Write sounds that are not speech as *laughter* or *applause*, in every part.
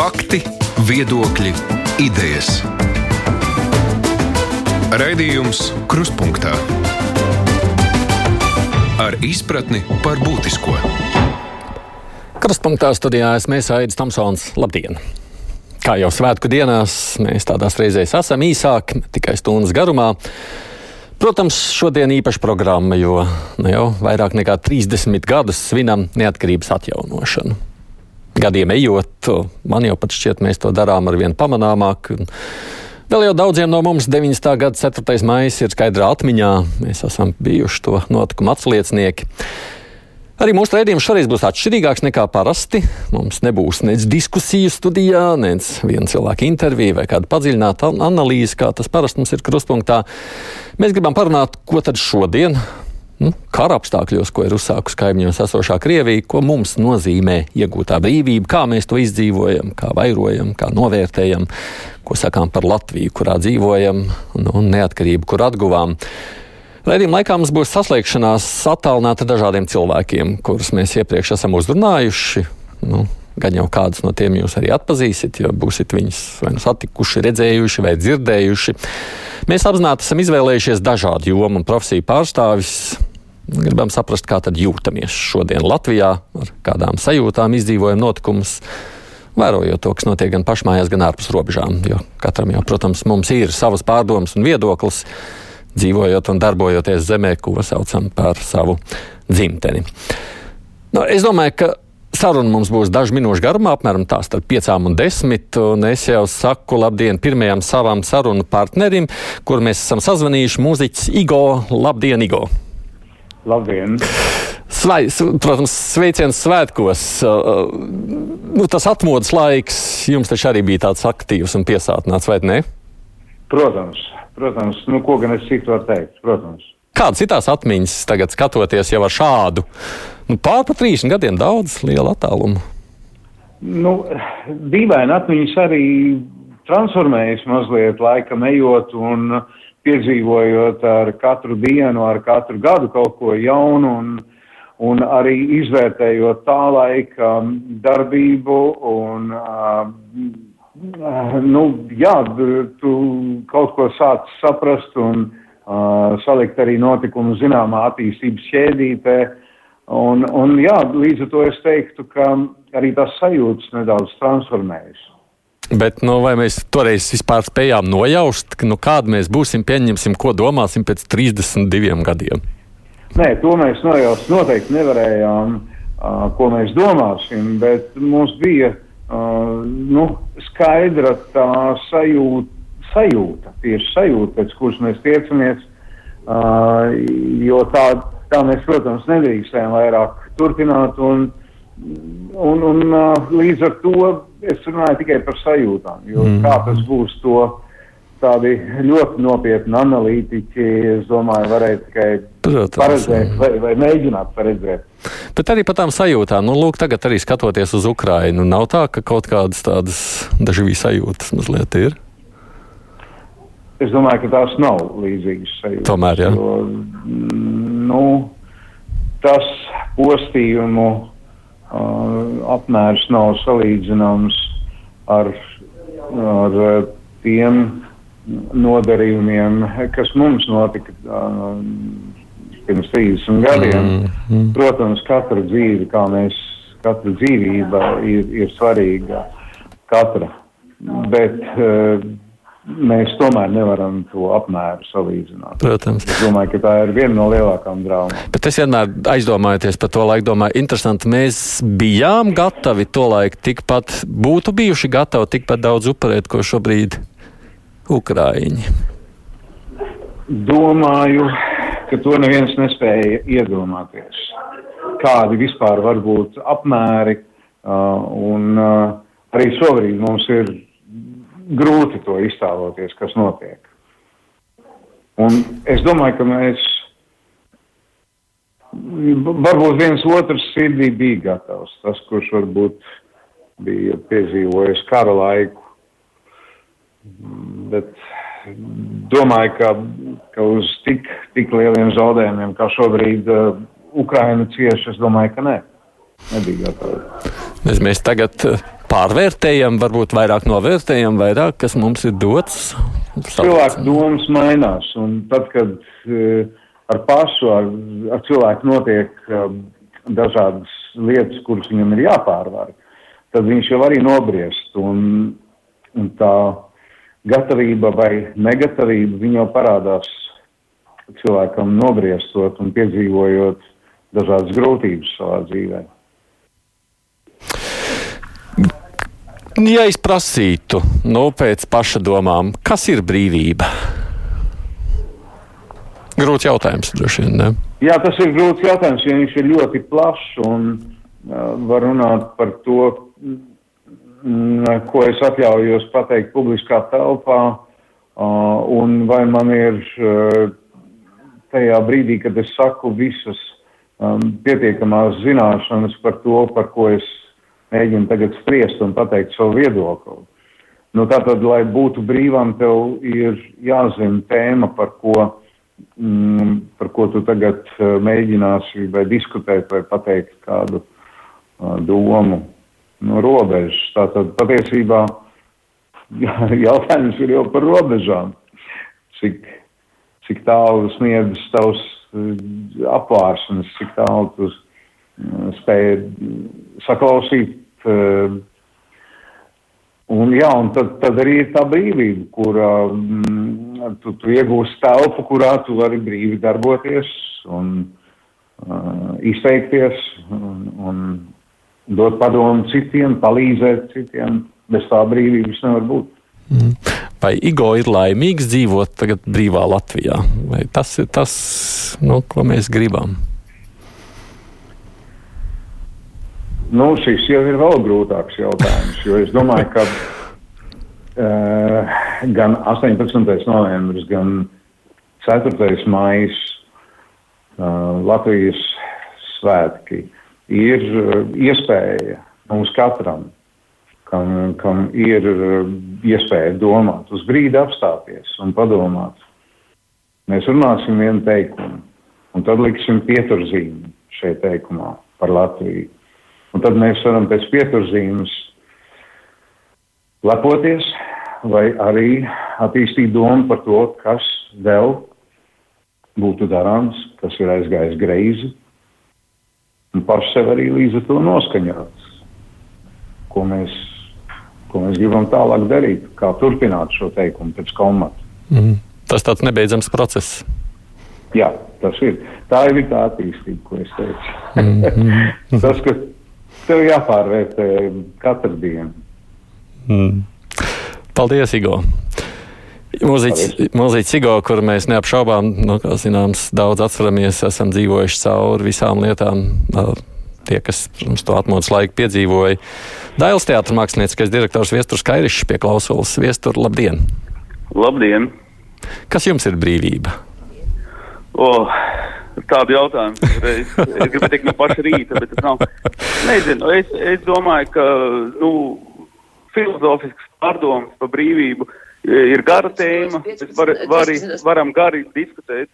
Fakti, viedokļi, idejas. Raidījums Kruspunkta ar izpratni par būtisko. Krustpunktā studijā esmu Aits Tomsons. Labdien! Kā jau svētku dienās, mēs tādās reizēs esam īsāki, tikai stundas garumā. Protams, šodien īpaša programma, jo nu jau vairāk nekā 30 gadus svinam neatkarības atjaunošanu. Gadiem ejot, man jau pat šķiet, mēs to darām ar vien pamanāmāk. Vēl jau daudziem no mums 90. gada 4. maija ir skaidrā atmiņā. Mēs esam bijuši to notikumu atsliecinieki. Arī mūsu raidījums šoreiz būs atšķirīgāks nekā parasti. Mums nebūs nec diskusiju studijā, nec viena cilvēka intervija vai kāda padziļināta analīze, kā tas parasti mums ir krustpunktā. Mēs gribam parunāt, ko tad šodien, nu, kara apstākļos, ko ir uzsākusi kaimiņos esošā Krievija, ko mums nozīmē iegūtā brīvība, kā mēs to izdzīvojam, kā vairojam, kā novērtējam, ko sakām par Latviju, kurā dzīvojam, nu, un neatkarību, kur atguvām. Raidījuma laikā mums būs saslēgšanās attālināta dažādiem cilvēkiem, kurus mēs iepriekš esam uzrunājuši. Nu, Gan jau kādus no tiem jūs arī atpazīsiet, jo būsiet viņus vai nu satikuši, redzējuši vai dzirdējuši. Mēs apzināti esam izvēlējušies dažādu jomu un profesiju pārstāvis. Gribam saprast, kā tad jūtamies šodien Latvijā, ar kādām sajūtām izdzīvojam notikumus vērojot to, kas notiek gan pašmājās, gan ārpus robežām. Jo katram jau, protams, mums ir savas pārdomas un viedoklis dzīvojot un darbojoties zemē, ko saucam par savu dzimteni. Nu, es domāju, ka saruna mums būs dažu minūšu garumā, apmēram tā starp piecām un desmit. Un es jau saku labdien pirmajam savam sarunu partnerim, kur mēs esam sazvanījuši mūziķis Igo. Labdien, Igo! Labdien! Svai, protams, sveiciens svētkos. Uh, nu, tas atmodas laiks jums taču arī bija tāds aktīvs un piesātināts, vai ne? Protams, protams. Nu, ko gan es citu varu teikt? Protams. Kādas ir tās atmiņas tagad, skatoties jau ar šādu nu, pār pa 30 gadiem daudz lielu attālumu? Nu, dīvaini atmiņas arī transformējas mazliet laikam ejot un piedzīvojot ar katru dienu, ar katru gadu kaut ko jaunu un, un arī izvērtējot tā laika darbību un uh, nu, jā, tu kaut ko sāc saprast un uh, salikt arī notikumu zināmā attīstības šķēdītē. Un, un jā, līdz ar to es teiktu, ka arī tās sajūtas nedaudz transformējas. Bet nu, vai mēs toreiz vispār spējām nojaust, nu, kāda mēs būsim, pieņemsim, ko domāsim pēc 32 gadiem? Nē, to mēs nojaust noteikti nevarējām, uh, ko mēs domāsim, bet mums bija uh, nu, skaidra tā sajūta, sajūta, tieši sajūta, pēc kuras mēs tiecamies, uh, jo tā, tā mēs, protams, nedrīkstējam vairāk turpināt, un, un, un līdz ar to es runāju tikai par sajūtām, jo mm. kā tas būs to tādi ļoti nopietni analītiķi, es domāju, varēja tikai Protams, paredzēt vai, vai mēģināt paredzēt. Bet arī par tām sajūtām, nu, lūk, tagad arī skatoties uz Ukrainu, nav tā, ka kaut kādas tādas dažādas sajūtas mazliet ir. Es domāju, ka tās nav līdzīgas sajūtas. Tomēr, jā. Jo, nu, tas postījumu apmērs nav salīdzināms ar, ar tiem nodarījumiem, kas mums notika uh, pirms 30 gadiem. Mm, mm. Protams, katra dzīve, kā mēs, katra dzīvība ir, ir svarīga, katra. Bet uh, mēs tomēr nevaram to apmēru salīdzināt. Protams. Es domāju, ka tā ir viena no lielākām draumām. Bet es vienmēr aizdomājoties par to laiku, domāju, interesanti, mēs bijām gatavi to laiku tikpat, būtu bijuši gatavi tikpat daudz upurēt, ko šobrīd Ukrāņi? Domāju, ka to neviens nespēja iedomāties. Kādi vispār var būt apmēri, uh, un uh, arī šobrīd mums ir grūti to iztēloties, kas notiek. Un es domāju, ka mēs varbūt viens otrs sirdī bija gatavs. Tas, kurš varbūt bija piedzīvojis kara laiku, bet domāju, ka, ka uz tik, tik lieliem zaudējumiem, kā šobrīd uh, Ukraina cieši, es domāju, ka nē. Nebija gatava. Mēs, mēs tagad uh, pārvērtējam, varbūt vairāk novērtējam, vairāk, kas mums ir dots. Cilvēku domas mainās, un tad, kad uh, ar pašu, ar, ar cilvēku notiek uh, dažādas lietas, kuras viņam ir jāpārvar, tad viņš jau arī nobriest, un, un tā gatavība vai negatavība viņa jau parādās cilvēkam nobriestot un piedzīvojot dažādas grūtības savā dzīvē. Ja es prasītu, nu, pēc paša domām, kas ir brīvība? Grūts jautājums, droši vien. Ne? Jā, tas ir grūts jautājums, jo viņš ir ļoti plašs un uh, var runāt par to, mm, ko es atļaujos pateikt publiskā telpā, uh, un vai man ir uh, tajā brīdī, kad es saku visas um, pietiekamās zināšanas par to, par ko es mēģinu tagad spriest un pateikt savu viedokli. Nu, tātad, lai būtu brīvam, tev ir jāzina tēma, par ko, mm, par ko tu tagad uh, mēģināsi vai diskutēt vai pateikt kādu uh, domu. Nu, robežas. Tātad patiesībā jautājums ir jau par robežām. Cik, cik tālu sniedz tavs uh, apvāršanas, cik tālu tu spēja saklausīt. Uh, un, jā, un tad, tad arī ir tā brīvība, kur mm, tu, tu iegūsi telpu, kurā tu vari brīvi darboties un uh, izteikties un, un dot padomu citiem, palīdzēt citiem. Bez tā brīvības nevar būt. Mm. Vai Igo ir laimīgs dzīvot tagad brīvā Latvijā? Vai tas ir tas, nu, ko mēs gribam? Nu, šis jau ir vēl grūtāks jautājums, jo es domāju, ka uh, *laughs* gan 18. novembris, gan 4. maijs uh, Latvijas svētki ir uh, iespēja mums katram, kam, kam ir uh, iespēja domāt, uz brīdi apstāties un padomāt. Mēs runāsim vienu teikumu, un tad liksim pieturzīmi šeit teikumā par Latviju. Un tad mēs varam pēc pieturzīmes lepoties vai arī attīstīt domu par to, kas vēl būtu darāms, kas ir aizgājis greizi, un paši sev arī līdz ar to noskaņot, ko mēs, ko mēs gribam tālāk darīt, kā turpināt šo teikumu pēc komata. Mm. Tas tāds nebeidzams process. Jā, tas ir. Tā ir tā attīstība, ko es teicu. Mm *laughs* -hmm. tas, ka tev jāpārvērtē katru dienu. Mm. Paldies, Igo! Mūziķis Igo, kuru mēs neapšaubām, nu, kā zināms, daudz atceramies, esam dzīvojuši cauri visām lietām. Tie, kas mums to atmodas laiku piedzīvoja. Dailas teātris mākslinieckais direktors Viesturs Kairišs pie klausulas. Viestur, labdien! Labdien! Kas jums ir brīvība? Oh, tādu jautājumu. Es, es gribu teikt no paša rīta, bet tas nav. Nezinu, es, es domāju, ka nu, filozofisks pārdoms par brīvību ir gara tēma. Mēs var, var, varam gari diskutēt,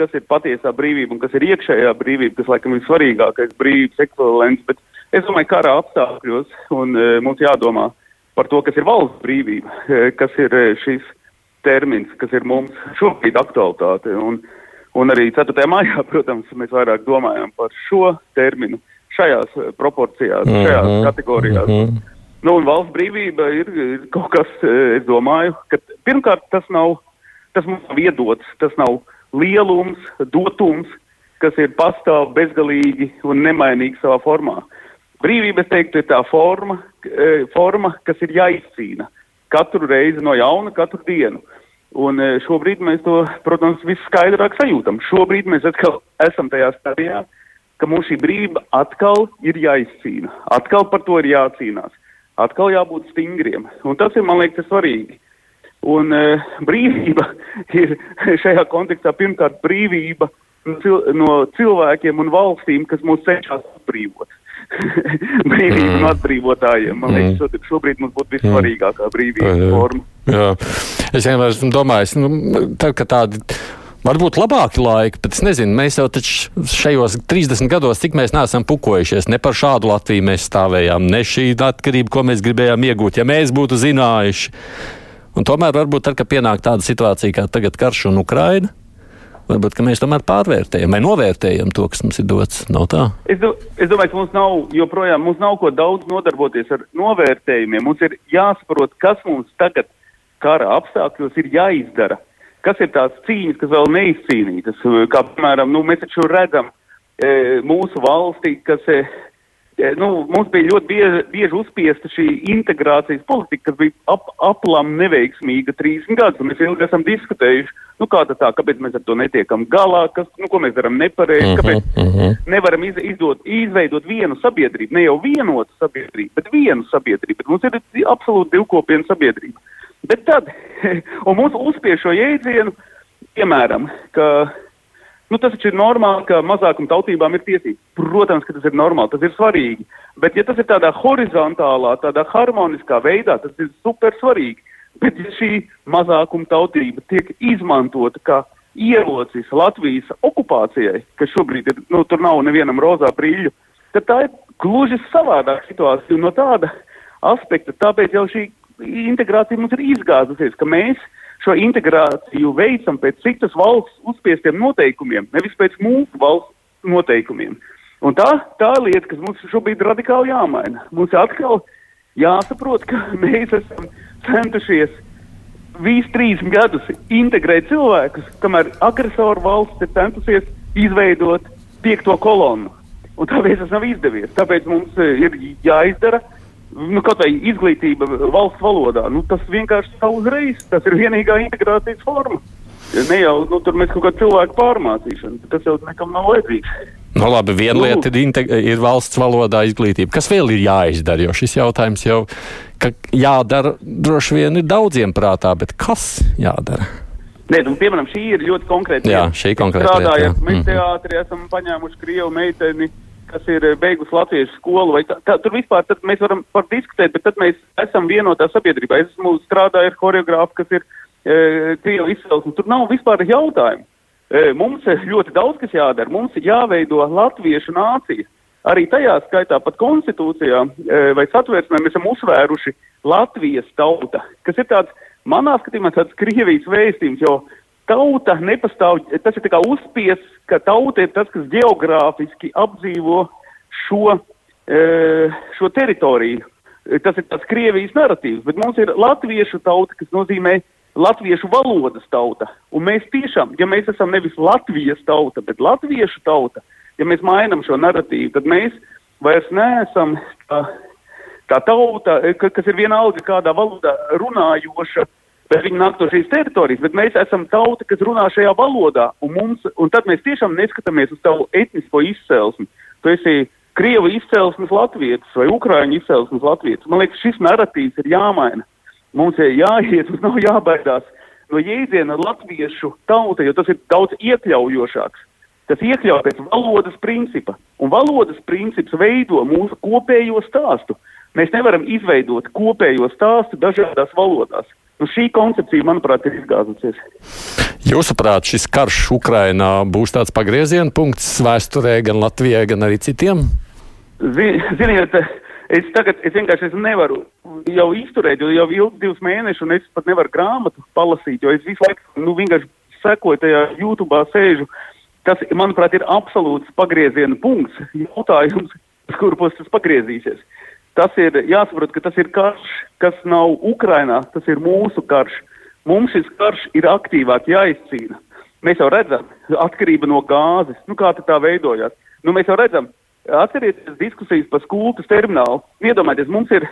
kas ir patiesā brīvība un kas ir iekšējā brīvība, kas laikam ir svarīgākais brīvības ekvivalents. Bet es domāju, karā apstākļos un e, mums jādomā par to, kas ir valsts brīvība, e, kas ir e, šis termins, kas ir mums šobrīd aktualitāte. Un, uh, Un arī 4. maijā, *laughs* protams, mēs vairāk domājam par šo terminu šajās eh, proporcijās, mm -hmm. šajās kategorijās. Mm -hmm. Nu, un valsts brīvība ir, ir kaut kas, eh, es domāju, ka pirmkārt tas nav, tas mums nav iedots, tas nav lielums, dotums, kas ir pastāv bezgalīgi un nemainīgi savā formā. Brīvība, es teiktu, ir tā forma, eh, forma, kas ir jāizcīna katru reizi no jauna, katru dienu. Uh, Un e, šobrīd mēs to, protams, viskaidrāk sajūtam. Šobrīd mēs atkal esam tajā stadijā, ka mums šī brīvība atkal ir jāizcīna. Atkal par to ir jācīnās. Atkal jābūt stingriem. Un tas ir, man liekas, svarīgi. Un e, brīvība *laughs* ir šajā kontekstā pirmkārt brīvība cil no cilvēkiem un valstīm, kas mūs cenšas atbrīvot. *laughs* brīvību mm. no atbrīvotājiem. Man liekas, mm. šobrīd mums būtu vissvarīgākā brīvības jā. forma. Jā. Es vienmēr esmu domājis, nu, tad, kad tādi Varbūt labāki laiki, bet es nezinu, mēs jau taču šajos 30 gados, cik mēs neesam pukojušies, ne par šādu Latviju mēs stāvējām, ne šī atkarība, ko mēs gribējām iegūt, ja mēs būtu zinājuši. Un tomēr varbūt tad, kad pienāk tāda situācija kā tagad karš un Ukraina, varbūt mēs tomēr pārvērtējam vai novērtējam to, kas mums ir dots. Nav tā? Es, do, es domāju, ka mums nav joprojām mums nav ko daudz nodarboties ar novērtējumiem. Mums ir jāsaprot, kas mums tagad kara apstākļos ir jāizdara kas ir tās cīņas, kas vēl neizcīnītas. Kā piemēram, nu, mēs taču redzam e, mūsu valstī, kas. E, Nu, mums bija ļoti bieži, bieži uzspiesta šī integrācijas politika, kas bija ap, aplam neveiksmīga 30 gadus. Mēs ilgi esam diskutējuši, nu, kā tā, kāpēc mēs ar to netiekam galā, kas, nu, ko mēs darām nepareizi, uh -huh, kāpēc uh -huh. nevaram iz, izdot, izveidot vienu sabiedrību, ne jau vienotu sabiedrību, bet vienu sabiedrību. Bet mums ir absolūti divkopiena sabiedrība. Bet tad, *laughs* un mums uzspiež šo jēdzienu, piemēram, ka nu, tas ir normāli, ka mazākuma tautībām ir tiesības. Protams, ka tas ir normāli, tas ir svarīgi. Bet, ja tas ir tādā horizontālā, tādā harmoniskā veidā, tas ir super svarīgi. Bet, ja šī mazākuma tautība tiek izmantota kā ierocis Latvijas okupācijai, kas šobrīd ir, nu, tur nav nevienam rozā brīļu, tad tā ir gluži savādāka situācija. No tāda aspekta, tāpēc jau šī integrācija mums ir izgāzusies, ka mēs šo integrāciju veicam pēc citas valsts uzspiestiem noteikumiem, nevis pēc mūsu valsts noteikumiem. Un tā, tā lieta, kas mums šobrīd radikāli jāmaina. Mums atkal jāsaprot, ka *laughs* mēs esam centušies visu trīs gadus integrēt cilvēkus, kamēr agresoru valsts ir centusies izveidot piekto kolonu. Un tāpēc tas nav izdevies. Tāpēc mums ir jāizdara nu, kaut vai izglītība valsts valodā, nu, tas vienkārši tā uzreiz, tas ir vienīgā integrācijas forma. Ne jau nu, tur mēs kaut kādu cilvēku pārmācīšanu, tas jau nekam nav vajadzīgs. Nu, labi, viena nu, lieta ir, ir valsts valodā izglītība. Kas vēl ir jāizdara? Jo šis jautājums jau jādara droši vien ir daudziem prātā, bet kas jādara? Nē, nu, piemēram, šī ir ļoti konkrēta. Jā, šī konkrēta. Strādājot, mēs -hmm. teātrī esam paņēmuši Krievu meiteni kas ir eh, beigusi latviešu skolu, vai tā, tā, tur vispār mēs varam par diskutēt, bet tad mēs esam vienotā sabiedrībā. Es esmu strādājis ar choreogrāfu, kas ir e, Krievu izcelsme. Tur nav vispār jautājumu. E, mums ļoti daudz kas jādara. Mums jāveido latviešu nācija. Arī tajā skaitā pat konstitūcijā e, vai satversmē mēs esam uzsvēruši Latvijas tauta, kas ir tāds, manā skatījumā, tāds Krievijas vēstījums, jo tauta nepastāv, tas ir tā kā uzspies, ka tauta ir tas, kas geogrāfiski apdzīvo šo, e, šo teritoriju. Tas ir tas Krievijas narratīvs, bet mums ir latviešu tauta, kas nozīmē latviešu valodas tauta. Un mēs tiešām, ja mēs esam nevis Latvijas tauta, bet latviešu tauta, ja mēs mainam šo narratīvu, tad mēs vairs neesam tā, tā tauta, kas ir vienalga kādā valodā runājoša, bet viņi nāk no šīs teritorijas, bet mēs esam tauta, kas runā šajā valodā, un, mums, un tad mēs tiešām neskatāmies uz tavu etnisko izcelsmi. Tu esi Krievu izcelsmes latvietis vai Ukraiņu izcelsmes latvietis. Man liekas, šis narratīvs ir jāmaina. Mums ir jāiet, mums nav jābaidās no jēdziena latviešu tauta, jo tas ir daudz iekļaujošāks. Tas iekļauj pēc valodas principa, un valodas princips veido mūsu kopējo stāstu. Mēs nevaram izveidot kopējo stāstu dažādās valodās. Nu, šī koncepcija, manuprāt, ir izgāzusies. Jūsuprāt, šis karš Ukrainā būs tāds pagrieziena punkts vēsturē gan Latvijai, gan arī citiem? Ziniet, es tagad es vienkārši es nevaru jau izturēt, jo jau ilgi divus mēnešus, un es pat nevaru grāmatu palasīt, jo es visu laiku nu, vienkārši sekoju tajā YouTube, sēžu. Tas, manuprāt, ir absolūts pagrieziena punkts, jautājums, *laughs* uz kuru puses tas pagriezīsies. Uh, Tas ir jāsaprot, ka tas ir karš, kas nav Ukrainā, tas ir mūsu karš. Mums šis karš ir aktīvāk jāizcīna. Mēs jau redzam, atkarība no gāzes, nu kā tā veidojās. Nu, mēs jau redzam, atcerieties diskusijas par skultas terminālu. Iedomājieties, mums ir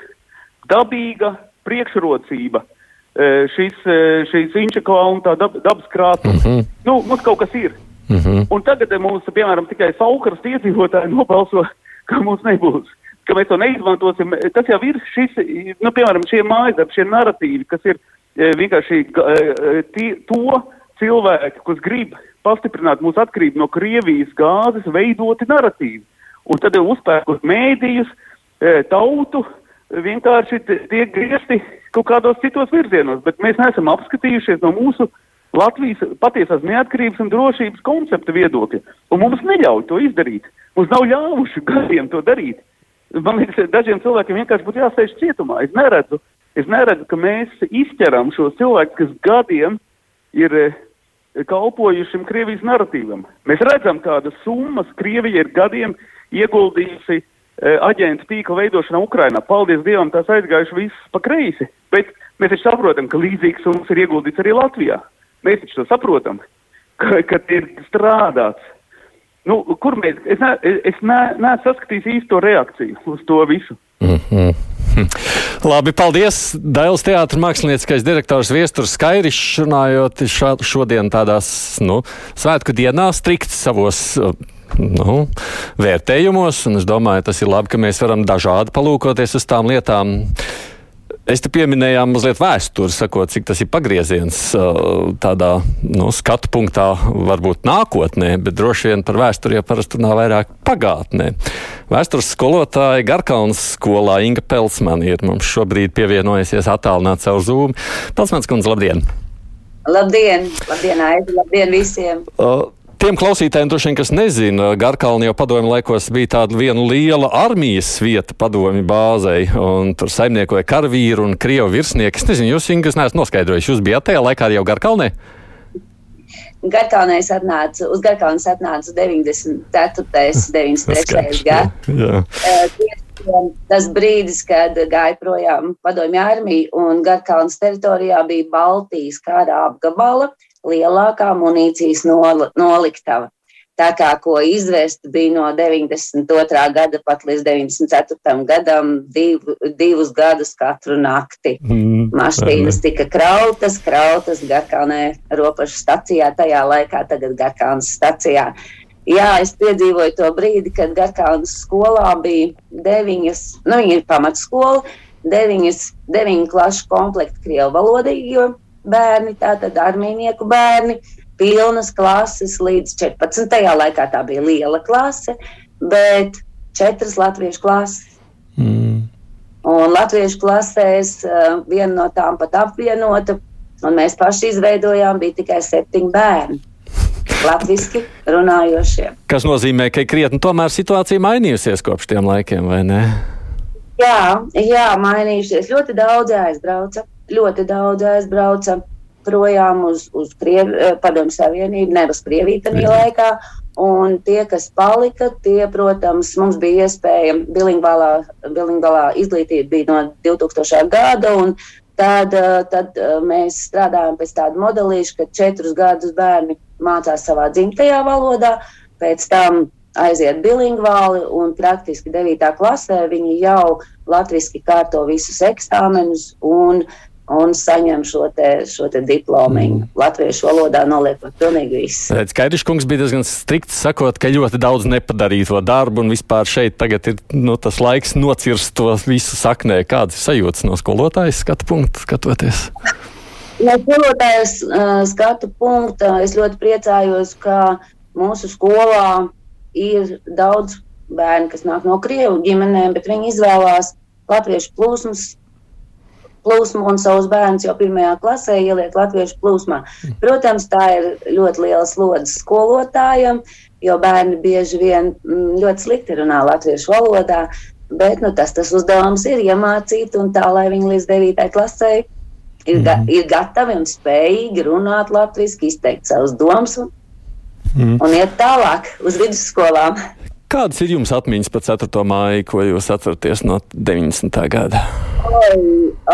dabīga priekšrocība e, šis, e, šīs Inčakalna tā dab, dabas krāsums. Mm -hmm. Nu, mums kaut kas ir. Mm -hmm. Un tagad mums, piemēram, tikai saukras iedzīvotāji nobalso, ka mums nebūs ka mēs to neizmantosim. Tas jau ir šis, nu, piemēram, šie mājasdarbi, šie narratīvi, kas ir e, vienkārši e, tie, to cilvēki, kas grib pastiprināt mūsu atkarību no Krievijas gāzes, veidoti narratīvi. Un tad uzpērkot mēdījus, e, tautu, vienkārši tiek griezti kaut kādos citos virzienos, bet mēs neesam apskatījušies no mūsu Latvijas patiesās neatkarības un drošības koncepta viedokļa, un mums neļauj to izdarīt. Mums nav ļāvuši gadiem to darīt. Man liekas, dažiem cilvēkiem vienkārši būtu jāsēž cietumā. Es neredzu, es neredzu, ka mēs izķeram šos cilvēkus, kas gadiem ir eh, kalpojuši šim Krievijas narratīvam. Mēs redzam, kādas summas Krievija ir gadiem ieguldījusi e, aģentu tīkla veidošanā Ukrainā. Paldies Dievam, tās aizgājuši viss pa kreisi. Bet mēs taču saprotam, ka līdzīgs summas ir ieguldīts arī Latvijā. Mēs taču to saprotam, ka, ka ir strādāts. Nu, kur mēs, es, ne, es ne, neesmu saskatījis īsto reakciju uz to visu. Mm -hmm. *laughs* Labi, paldies. Dailas teātris mākslinieckais direktors Viesturs Skairišs runājot šā, šodien tādās, nu, svētku dienās, strikt savos nu, vērtējumos, un es domāju, tas ir labi, ka mēs varam dažādi palūkoties uz tām lietām. Es te pieminēju mazliet vēsturi, sakot, cik tas ir pagrieziens tādā nu, skatu punktā, varbūt nākotnē, bet droši vien par vēsturi jau parasti runā vairāk pagātnē. Vēstures skolotāja Garkalnas skolā Inga Pelsmana ir mums šobrīd pievienojusies attālināt savu zūmu. Pelsmans kundze, labdien! Labdien! Labdien, Aivi! Labdien visiem! Uh, Tiem klausītājiem, droši vien, kas nezina, Garkalni jau padomju laikos bija tāda viena liela armijas vieta padomju bāzei, un tur saimniekoja karavīri un krievu virsnieki. Es nezinu, jūs, Ingas, neesat noskaidrojuši, jūs bijat tajā laikā jau Garkalnē? Garkalnē atnāca, uz Garkalnes atnāca 94. 93. gads. Tas brīdis, kad gāja projām padomju armija un Garkalnes teritorijā bija Baltijas kara apgabala lielākā munīcijas nol, noliktava. Tā kā ko izvest bija no 92. gada pat līdz 94. gadam, div, divus gadus katru nakti. Mm, Mašīnas tika krautas, krautas Garkalnē robežu stacijā, tajā laikā tagad Garkalnas stacijā. Jā, es piedzīvoju to brīdi, kad Garkalnas skolā bija deviņas, nu viņa ir pamatskola, deviņas, deviņu klašu komplekti krievu valodīgo bērni, tātad armīnieku bērni, pilnas klases līdz 14. laikā tā bija liela klase, bet četras latviešu klases. Mm. Un latviešu klasēs uh, viena no tām pat apvienota, un mēs paši izveidojām, bija tikai septiņi bērni. Latvijasiski runājošie. Kas nozīmē, ka krietni tomēr situācija mainījusies kopš tiem laikiem, vai ne? Jā, jā mainījušies. Ļoti daudz aizbrauca ļoti daudz aizbrauca projām uz, uz eh, Padomju Savienību, ne uz Krieviju tajā laikā. Un tie, kas palika, tie, protams, mums bija iespēja, bilingvālā, izglītība bija no 2000. gada, un tad, eh, tad eh, mēs strādājam pēc tāda modelīša, ka četrus gadus bērni mācās savā dzimtajā valodā, pēc tam aiziet bilingvāli, un praktiski 9. klasē viņi jau latviski kārto visus eksāmenus, un un saņem šo, te, šo te diplomu. Mm. Latviešu valodā noliekot pilnīgi visu. Skaidrs, kungs bija diezgan strikts sakot, ka ļoti daudz nepadarīto darbu, un vispār šeit tagad ir nu, tas laiks nocirst to visu saknē. Kādas ir sajūtas no skolotājas skatu punktu skatoties? No skolotājas uh, skatu punkta es ļoti priecājos, ka mūsu skolā ir daudz bērnu, kas nāk no Krievu ģimenēm, bet viņi izvēlās latviešu plūsmas plūsmu un savus bērnus jau pirmajā klasē ieliek latviešu plūsmā. Protams, tā ir ļoti liela slodze skolotājiem, jo bērni bieži vien mm, ļoti slikti runā latviešu valodā. Bet nu, tas, tas uzdevums ir iemācīt, un tā, lai viņi līdz 9. klasē ir, ga, mm. ir gatavi un spējīgi runāt latviešu, izteikt savus domas un, mm. un iet tālāk uz vidusskolām. Kādas ir jums atmiņas par 4. māju, ko jūs atceraties no 90. gada? Oi,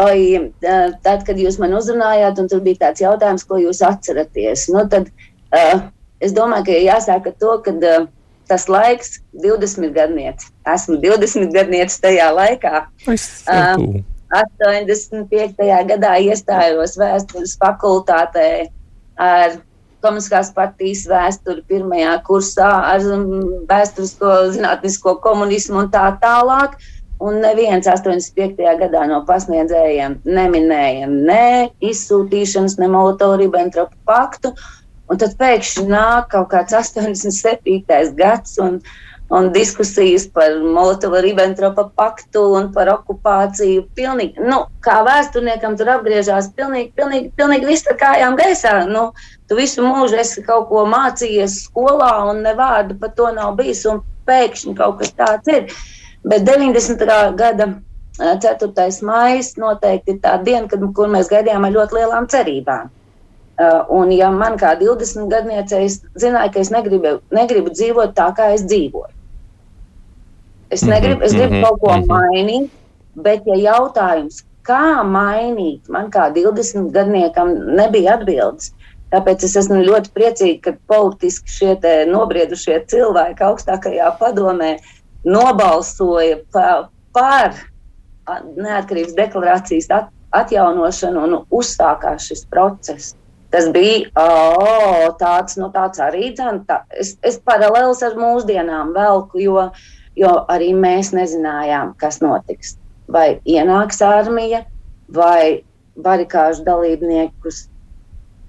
oi, tad, kad jūs man uzrunājāt, un tur bija tāds jautājums, ko jūs atceraties, nu, tad uh, es domāju, ka jāsāk ar to, ka uh, tas laiks, 20 gadnieci, esmu 20 gadnieci tajā laikā. Es, uh, 85. gadā iestājos vēstures fakultātē ar komunistiskās partijas vēsturi pirmajā kursā ar vēsturisko zinātnisko komunismu un tā tālāk. Un neviens 85. gadā no pasniedzējiem neminēja ne izsūtīšanas, ne Molotovu-Ribbentropa paktu. Un tad pēkšņi nāk kaut kāds 87. gads, un, un diskusijas par Molotova-Ribbentropa paktu un par okupāciju. Pilnīgi, nu, kā vēsturniekam tur apgriežās pilnīgi, pilnīgi, pilnīgi viss ar kājām gaisā. Nu, tu visu mūžu esi kaut ko mācījies skolā un ne vārdu par to nav bijis un pēkšņi kaut kas tāds ir. Bet 90. gada 4. maija noteikti ir tā diena, kad, kur mēs gaidījām ar ļoti lielām cerībām. Uh, un, ja man kā 20 gadniecei, es zināju, ka es negribu, negribu dzīvot tā, kā es dzīvoju. Es, mhm, negribu, es gribu kaut ko mhm. mainīt, bet, ja jautājums, kā mainīt, man kā 20 gadniekam nebija atbildes. Tāpēc es esmu ļoti priecīga, ka politiski šie nobriedušie cilvēki augstākajā padomē nobalsoja pa, par neatkarības deklarācijas at, atjaunošanu un uzsākās šis process. Tas bija oh, tāds, nu, tāds arī dzēn, tā, es, es paralēlis ar mūsdienām velku, jo, jo arī mēs nezinājām, kas notiks. Vai ienāks armija, vai barikāžu dalībniekus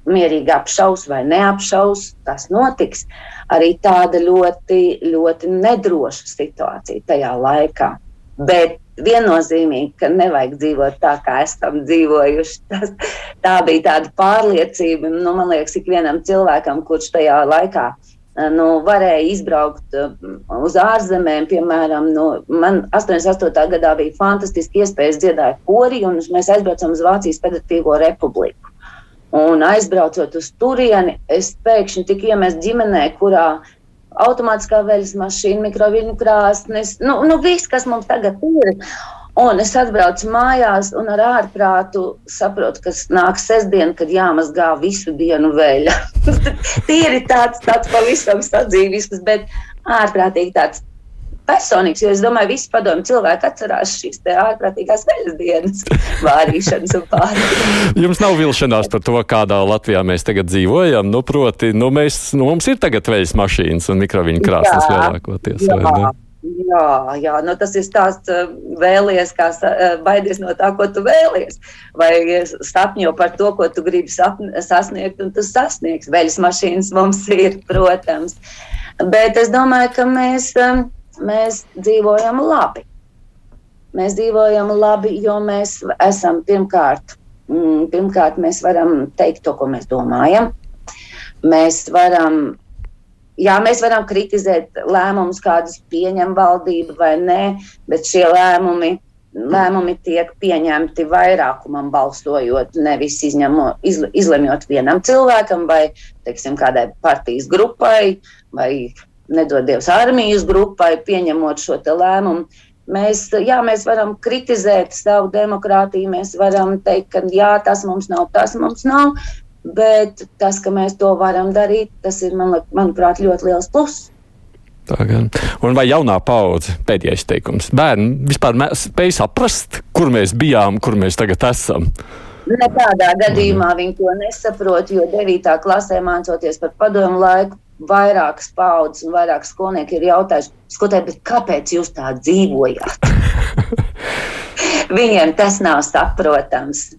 mierīgi apšaus vai neapšaus, tas notiks. Arī tāda ļoti, ļoti nedroša situācija tajā laikā. Bet viennozīmīgi, ka nevajag dzīvot tā, kā esam dzīvojuši. *laughs* Tas, tā bija tāda pārliecība, nu, man liekas, ikvienam cilvēkam, kurš tajā laikā nu, varēja izbraukt uz ārzemēm. Piemēram, nu, man 88. gadā bija fantastiski iespējas dziedāt kori, un mēs aizbraucām uz Vācijas Federatīvo republiku. Un aizbraucot uz turieni, es pēkšņi tiku iemest ģimenē, kurā uh, automātiskā veļas mašīna, mikroviļņu krāsnes, nu, nu viss, kas mums tagad ir. Un es atbraucu mājās un ar ārprātu saprotu, ka nāk sestdiena, kad jāmazgā visu dienu veļa. *laughs* Tīri tāds, tāds pavisam sadzīvisks, bet ārprātīgi tāds personīgs, jo es domāju, visi padomu cilvēki atcerās šīs ārprātīgās veļas dienas, *laughs* vārīšanas un pārējiem. Jums nav vilšanās par to, kādā Latvijā mēs tagad dzīvojam. Nu, proti, nu, mēs, nu, mums ir tagad veļas mašīnas un mikroviņu krāsnes lielākoties. Jā. Jā, jā nu tas ir stāsts, eh, vēlies, kā eh, baidies no tā, ko tu vēlies. Vai sapņo par to, ko tu gribi sasniegt, un tu sasniegs. Veļas mašīnas mums *laughs* ir, protams. Bet es domāju, ka mēs um, mēs dzīvojam labi. Mēs dzīvojam labi, jo mēs esam pirmkārt, mm, pirmkārt mēs varam teikt to, ko mēs domājam. Mēs varam, jā, mēs varam kritizēt lēmumus, kādus pieņem valdība vai nē, bet šie lēmumi, lēmumi tiek pieņemti vairākumam balsojot, nevis izņemo, izle, izlemjot vienam cilvēkam vai, teiksim, kādai partijas grupai vai nedod Dievs, armijas grupai, pieņemot šo lēmumu. Mēs, jā, mēs varam kritizēt savu demokrātiju, mēs varam teikt, ka jā, tas mums nav, tas mums nav, bet tas, ka mēs to varam darīt, tas ir, man, manuprāt, ļoti liels pluss. Tā gan. Un vai jaunā paudze, pēdējais teikums, bērni vispār spēj saprast, kur mēs bijām, kur mēs tagad esam? Nekādā gadījumā viņi to nesaprot, jo 9. klasē mācoties par padomu laiku, vairākas paudzes un vairāk skolnieki ir jautājuši, skatoties, kāpēc jūs tā dzīvojat? *laughs* Viņiem tas nav saprotams.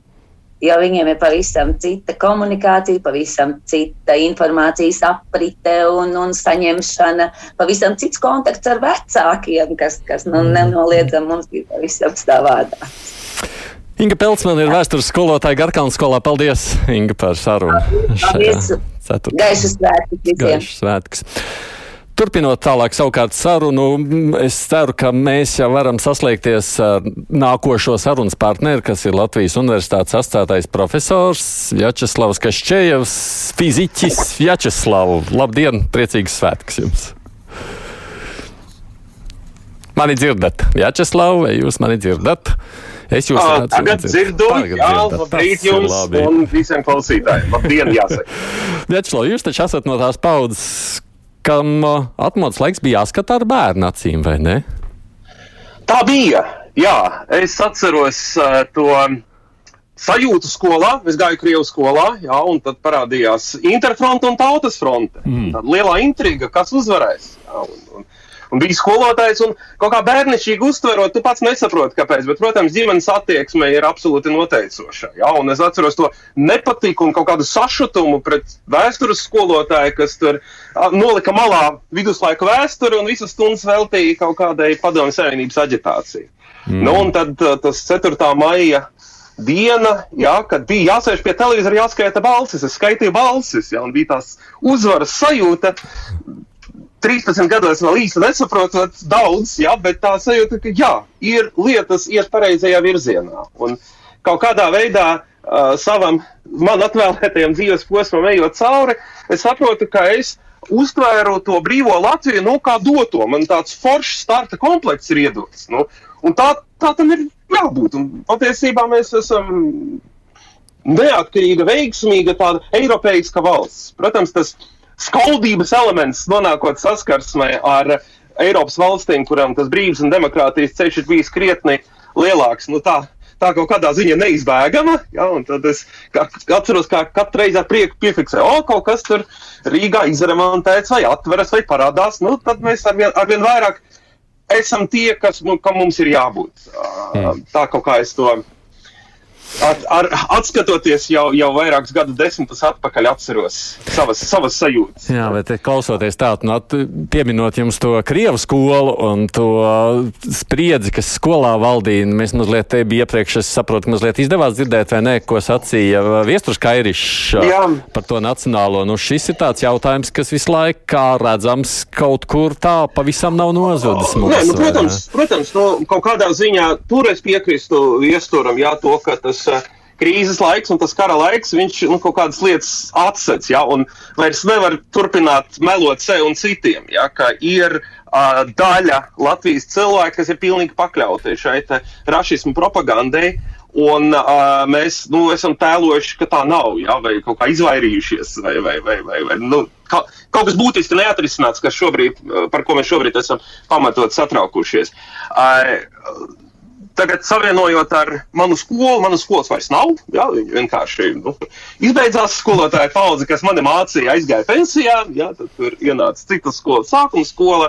Jo viņiem ir pavisam cita komunikācija, pavisam cita informācijas aprite un, un saņemšana, pavisam cits kontakts ar vecākiem, kas, kas nu, mm. nenoliedzami mums bija pavisam savādāk. Inga Peltsmane ir vēstures skolotāja Garkalnas skolā. Paldies, Inga, par sarunu. Paldies! Gaišas svētkus! Gaišas svētkus! Turpinot tālāk savukārt sarunu, es ceru, ka mēs jau varam saslēgties ar nākošo sarunas partneri, kas ir Latvijas Universitātes asociētais profesors Vjačeslavs Kašķējevs, fiziķis Vjačeslavu. Labdien, priecīgs svētks jums! Mani dzirdat, Vjačeslavu, vai jūs mani dzirdat? Es jūs redzu. Tagad dzirdu, jā, labrīt jums labi. un visiem klausītājiem. Labdien, jāsaka. *laughs* Večlo, jūs taču esat no tās paudzes, kam atmodas laiks bija jāskatā ar bērnu acīm, vai ne? Tā bija, jā. Es atceros uh, to sajūtu skolā. Es gāju Krievijas skolā, jā, un tad parādījās Interfront un Tautas fronte. Mm. Tad lielā intriga, kas uzvarēs. Jā, un, un, un bija skolotājs, un kaut kā bērnišķīgi uztverot, tu pats nesaproti, kāpēc. Bet, protams, ģimenes attieksme ir absolūti noteicoša. Ja? Un es atceros to nepatiku un kaut kādu sašutumu pret vēstures skolotāju, kas tur nolika malā viduslaiku vēsturi un visas stundas veltīja kaut kādai padomju savienības aģitācijai. Mm. Nu, un tad tas 4. maija diena, jā, kad bija jāsēž pie televizora, jāskaita balsis. Es skaitīju balsis, jā, un bija tās uzvaras sajūta. 13 gados vēl īsti nesaprotot daudz, jā, bet tā sajūta, ka jā, ir lietas iet pareizajā virzienā. Un kaut kādā veidā uh, savam man atvēlētajam dzīves posmam ejot cauri, es saprotu, ka es uztvēru to brīvo Latviju nu, kā doto. Man tāds foršs starta komplekss ir iedots. Nu, tā, tā tam ir jābūt. Un patiesībā mēs esam neatkarīga, veiksmīga, tāda eiropeiska valsts. Protams, tas skaudības elements, nonākot saskarsmē ar Eiropas valstīm, kurām tas brīvs un demokrātijas ceļš ir bijis krietni lielāks. Nu, tā, tā kaut kādā ziņā neizbēgama. Ja, tad es kā, atceros, kā katru reizi ar prieku piefiksēju, o, kaut kas tur Rīgā izremontēts vai atveras vai parādās. Nu, tad mēs arvien, arvien vairāk esam tie, kas nu, mums ir jābūt. Mm. Tā kaut kā es to Ar, ar, atskatoties jau, jau vairākus gadu desmitus atpakaļ, atceros savas, savas sajūtas. Jā, bet klausoties tā, nu, pieminot jums to Krievu skolu un to spriedzi, kas skolā valdīja, mēs mazliet te bija iepriekš, es saprotu, mazliet izdevās dzirdēt, vai nē, ko sacīja Viesturs Kairišs par to nacionālo. Nu, šis ir tāds jautājums, kas visu laiku, kā redzams, kaut kur tā pavisam nav nozudis. Mums, nē, nu, protams, protams nu, kaut kādā ziņā tur es piekrīstu Viesturam, jā, to, ka tas krīzes laiks un tas kara laiks, viņš nu, kaut kādas lietas atsec, ja, un vairs nevar turpināt melot sev un citiem, ja, ka ir uh, daļa Latvijas cilvēku, kas ir pilnīgi pakļauti šai rašismu propagandai, un uh, mēs nu, esam tēlojuši, ka tā nav, ja, vai kaut kā izvairījušies, vai, vai, vai, vai, vai nu, ka, kaut kas būtiski neatrisināts, kas šobrīd, par ko mēs šobrīd esam pamatot satraukušies. Uh, Tagad, savienojot ar manu skolu, manas skolas vairs nav. Jā, viņi vienkārši nu, izbeidzās skolotāja paudze, kas mani mācīja, aizgāja pensijā. Jā, tad tur ienāca cita skola, sākuma skola.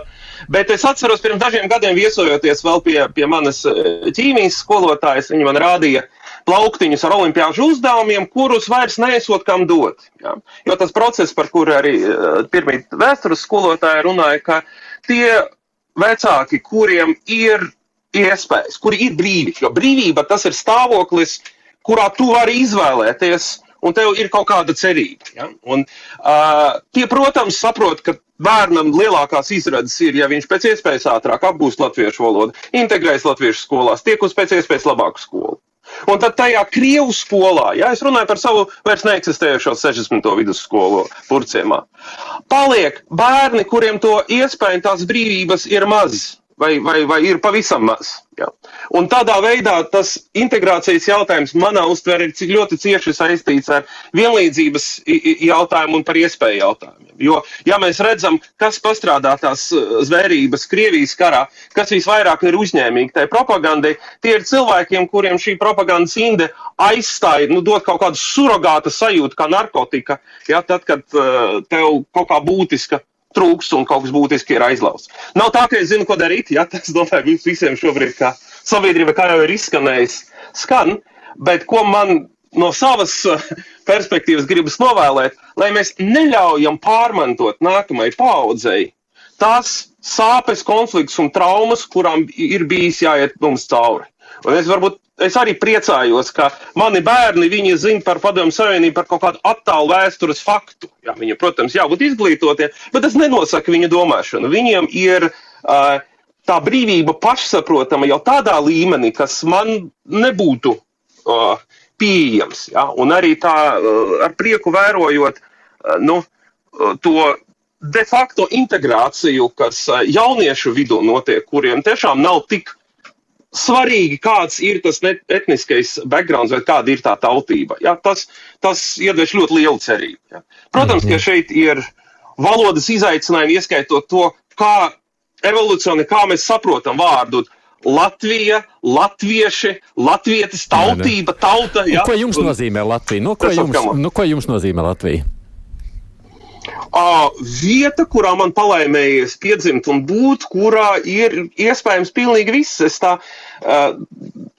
Bet es atceros, pirms dažiem gadiem viesojoties vēl pie, pie manas eh, ķīmijas skolotājas, viņa man rādīja plauktiņus ar olimpiāžu uzdevumiem, kurus vairs nesot kam dot. Jā. Jo tas process, par kuru arī uh, pirmie vēstures skolotāji runāja, ka tie vecāki, kuriem ir iespējas, kuri ir brīvi. Jo brīvība tas ir stāvoklis, kurā tu vari izvēlēties, un tev ir kaut kāda cerība. Ja? Un, uh, tie, protams, saprot, ka bērnam lielākās izredzes ir, ja viņš pēc iespējas ātrāk apgūst latviešu valodu, integrējas latviešu skolās, tiek uz pēc iespējas labāku skolu. Un tad tajā krievu skolā, ja es runāju par savu vairs neeksistējošo 60. vidusskolu Purciemā, paliek bērni, kuriem to iespēju tās brīvības ir mazas vai, vai, vai ir pavisam maz. Ja. Un tādā veidā tas integrācijas jautājums manā uztverē ir ļoti cieši saistīts ar vienlīdzības jautājumu un par iespēju jautājumiem. Jo, ja mēs redzam, kas pastrādā tās uh, zvērības Krievijas karā, kas visvairāk ir uzņēmīgi tai propagandai, tie ir cilvēkiem, kuriem šī propagandas inde aizstāja, nu, dot kaut kādu surrogāta sajūtu, kā narkotika, ja, tad, kad uh, tev kaut kā būtiska trūks un kaut kas būtiski ir aizlausts. Nav tā, ka es zinu, ko darīt. Ja, tas, domāju, mums visiem šobrīd, kā sabiedrība, kā jau ir izskanējis, skan. Bet ko man no savas uh, perspektīvas gribas novēlēt, lai mēs neļaujam pārmantot nākamajai paudzei tās sāpes, konflikts un traumas, kurām ir bijis jāiet mums cauri. Un es varbūt es arī priecājos, ka mani bērni zina par Padomu Savienību, par kaut kādu attālu vēstures faktu. Jā, viņi, protams, jābūt izglītotiem, bet tas nenosaka viņu domāšanu. Viņiem ir uh, tā brīvība pašsaprotama jau tādā līmenī, kas man nebūtu uh, pieejams. Ja? Un arī tā uh, ar prieku vērojot uh, nu, uh, to de facto integrāciju, kas jauniešu vidū notiek, kuriem tiešām nav tik svarīgi, kāds ir tas etniskais backgrounds vai kāda ir tā tautība. Ja? Tas, tas iedvež ļoti lielu cerību. Ja? Protams, mm -hmm. ka šeit ir valodas izaicinājumi, ieskaitot to, kā evolūcija, kā mēs saprotam vārdu. Latvija, latvieši, latvietis, tautība, tauta. Ja? Un ko jums nozīmē Latvija? No nu, ko, jums, no ko jums nozīmē Latvija? Vieta, kurā man palaimējies piedzimt un būt, kurā ir iespējams pilnīgi viss. Es tā,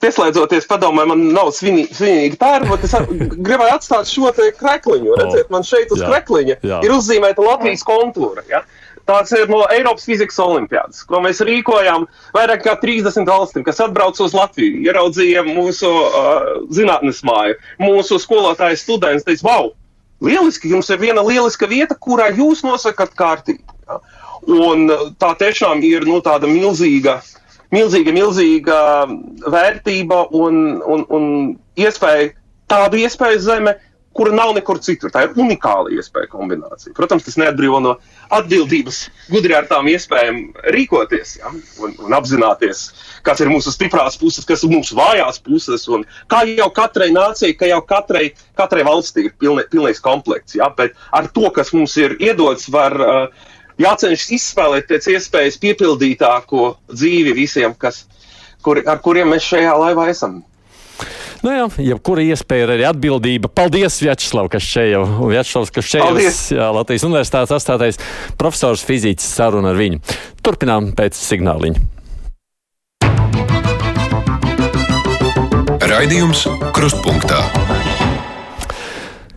pieslēdzoties padomē, man nav svinīgi, pērni, bet es gribēju atstāt šo te krekliņu. Redziet, man šeit uz jā, krekliņa jā. ir uzzīmēta Latvijas kontūra. Ja? Tāds ir no Eiropas fizikas olimpiādas, ko mēs rīkojām vairāk kā 30 valstīm, kas atbrauca uz Latviju, ieraudzīja mūsu uh, zinātnes māju, mūsu skolotāju students teica, wow, lieliski, jums ir viena lieliska vieta, kurā jūs nosakat kārtību. Ja? Un tā tiešām ir nu, tāda milzīga, milzīga, milzīga vērtība un, un, un iespēja, tādu iespēju zeme, kura nav nekur citur. Tā ir unikāla iespēja kombinācija. Protams, tas neatbrīvo no atbildības, gudri ar tām iespējām rīkoties ja? un, un apzināties, kas ir mūsu stiprās puses, kas ir mūsu vājās puses. Un kā jau katrai nācijai, ka jau katrai, katrai valstī ir pilnē, pilnīgs komplekts. Ja? Bet ar to, kas mums ir iedots, var uh, jācenšas izspēlēt pēc iespējas piepildītāko dzīvi visiem, kas, kur, ar kuriem mēs šajā laivā esam. Nu jā, jebkura iespēja ir arī atbildība. Paldies, Vjačslav, kas šeit jau, Vjačslavs, kas šeit jau, Latvijas universitātes astātais profesors fiziķis saruna ar viņu. Turpinām pēc signāliņa. Raidījums Krustpunktā.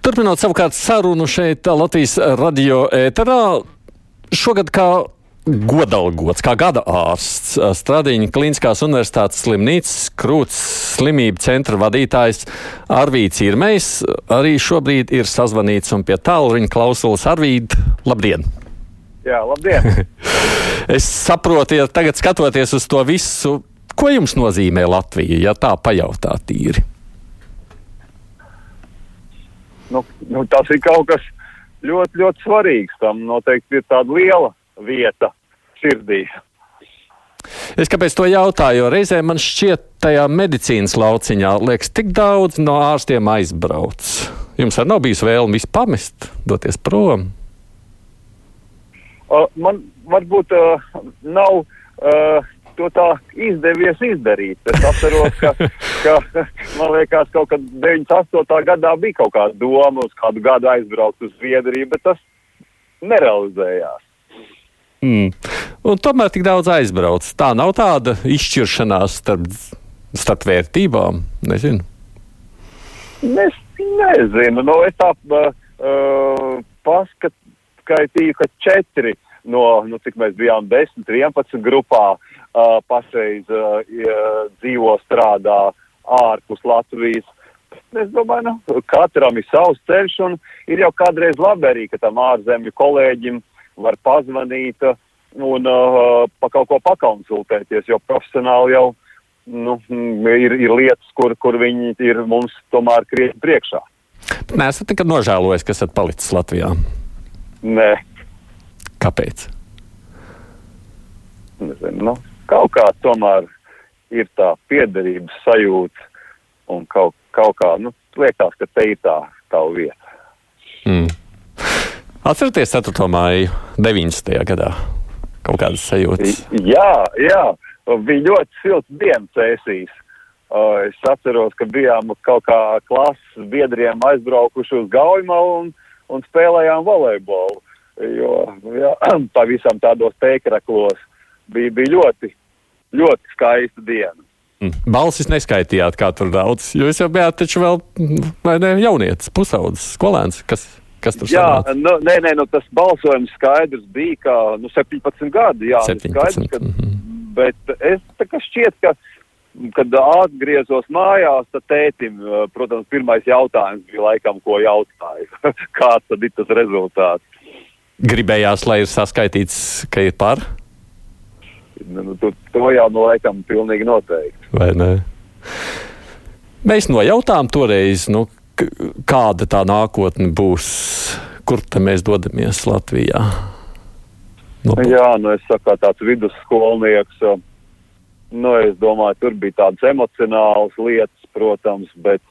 Turpinot savukārt sarunu šeit Latvijas radio ēterā, šogad kā godalgots, kā gada ārsts, Stradiņa Kliniskās universitātes slimnīcas krūts slimību centra vadītājs Arvīts Irmejs arī šobrīd ir sazvanīts un pie tālruņa klausulas Arvīd. Labdien! Jā, labdien! *laughs* es saprotu, ja tagad skatoties uz to visu, ko jums nozīmē Latvija, ja tā pajautā tīri? Nu, nu, tas ir kaut kas ļoti, ļoti svarīgs. Tam noteikti ir tāda liela vieta sirdī. Es kāpēc to jautāju? Jo reizē man šķiet, tajā medicīnas lauciņā liekas, tik daudz no ārstiem aizbrauc. Jums arī nav bijis vēlme visu pamest, doties prom? Uh, man varbūt uh, nav uh, to tā izdevies izdarīt. Es atceros, ka, *laughs* ka man liekas, kaut kad 98. gadā bija kaut kāda doma uz kādu gadu aizbraukt uz Zviedriju, bet tas nerealizējās. Mm. Un tomēr tik daudz aizbrauc. Tā nav tāda izšķiršanās starp, starp vērtībām. Nezinu. Es nezinu. Nu, es tā uh, paskatīju, ka četri no, nu, cik mēs bijām, 10, 11 grupā uh, pašreiz uh, dzīvo, strādā ārpus Latvijas. Es domāju, nu, katram ir savs ceļš, un ir jau kādreiz labi arī, ka tam ārzemju kolēģim var pazvanīt un uh, pa kaut ko pakonsultēties, jo profesionāli jau nu, ir, ir lietas, kur, kur viņi ir mums tomēr krietni priekšā. Nē, esat nekad nožēlojis, ka esat palicis Latvijā? Nē. Kāpēc? Nezinu, nu, kaut kā tomēr ir tā piederības sajūta un kaut, kaut kā, nu, liekas, ka te ir tā, tā vieta. Mm. Atcerieties 4. māju 90. gadā kaut kādas sajūtas. Jā, jā, bija ļoti silts dienas. Uh, es atceros, ka bijām kaut kā klases biedriem aizbraukuši uz Gaujumalu un, un spēlējām volejbolu. Jo jā, *clears throat* pavisam tādos teikraklos bija, bija ļoti, ļoti skaista diena. Mm. Balsis neskaitījāt, kā tur daudz, jo jūs jau bijāt taču vēl, ne, jaunietis, pusaudzis, skolēns, kas Kas tur jā, nu, nē, nē, nu, tas balsojums skaidrs bija, ka nu, 17 gadi. Jā, 17, skaidrs, ka, mm -hmm. Bet es tā kā šķiet, ka, kad atgriezos mājās, tad tētim, protams, pirmais jautājums bija laikam, ko jautāju. *laughs* Kāds tad ir tas rezultāts? Gribējās, lai ir saskaitīts, ka ir par? Nu, nu, to, to jau no laikam pilnīgi noteikti. Vai ne? Mēs nojautām toreiz, nu, kāda tā nākotne būs, kur mēs dodamies Latvijā? No, Jā, nu es saku, tāds vidusskolnieks, nu es domāju, tur bija tādas emocionālas lietas, protams, bet,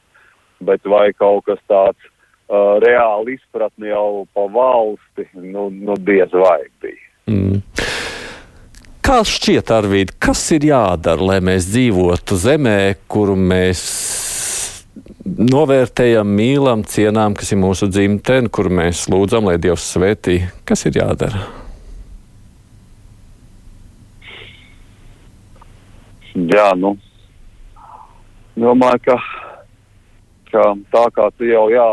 bet vai kaut kas tāds uh, reāli izpratni jau pa valsti, nu, nu diez vai bija. Mm. Kā šķiet, Arvīd, kas ir jādara, lai mēs dzīvotu zemē, kuru mēs novērtējam, mīlam, cienām, kas ir mūsu dzimtene, kur mēs lūdzam, lai Dievs svētī. Kas ir jādara? Jā, nu, domāju, ka, ka tā kā tu jau jā,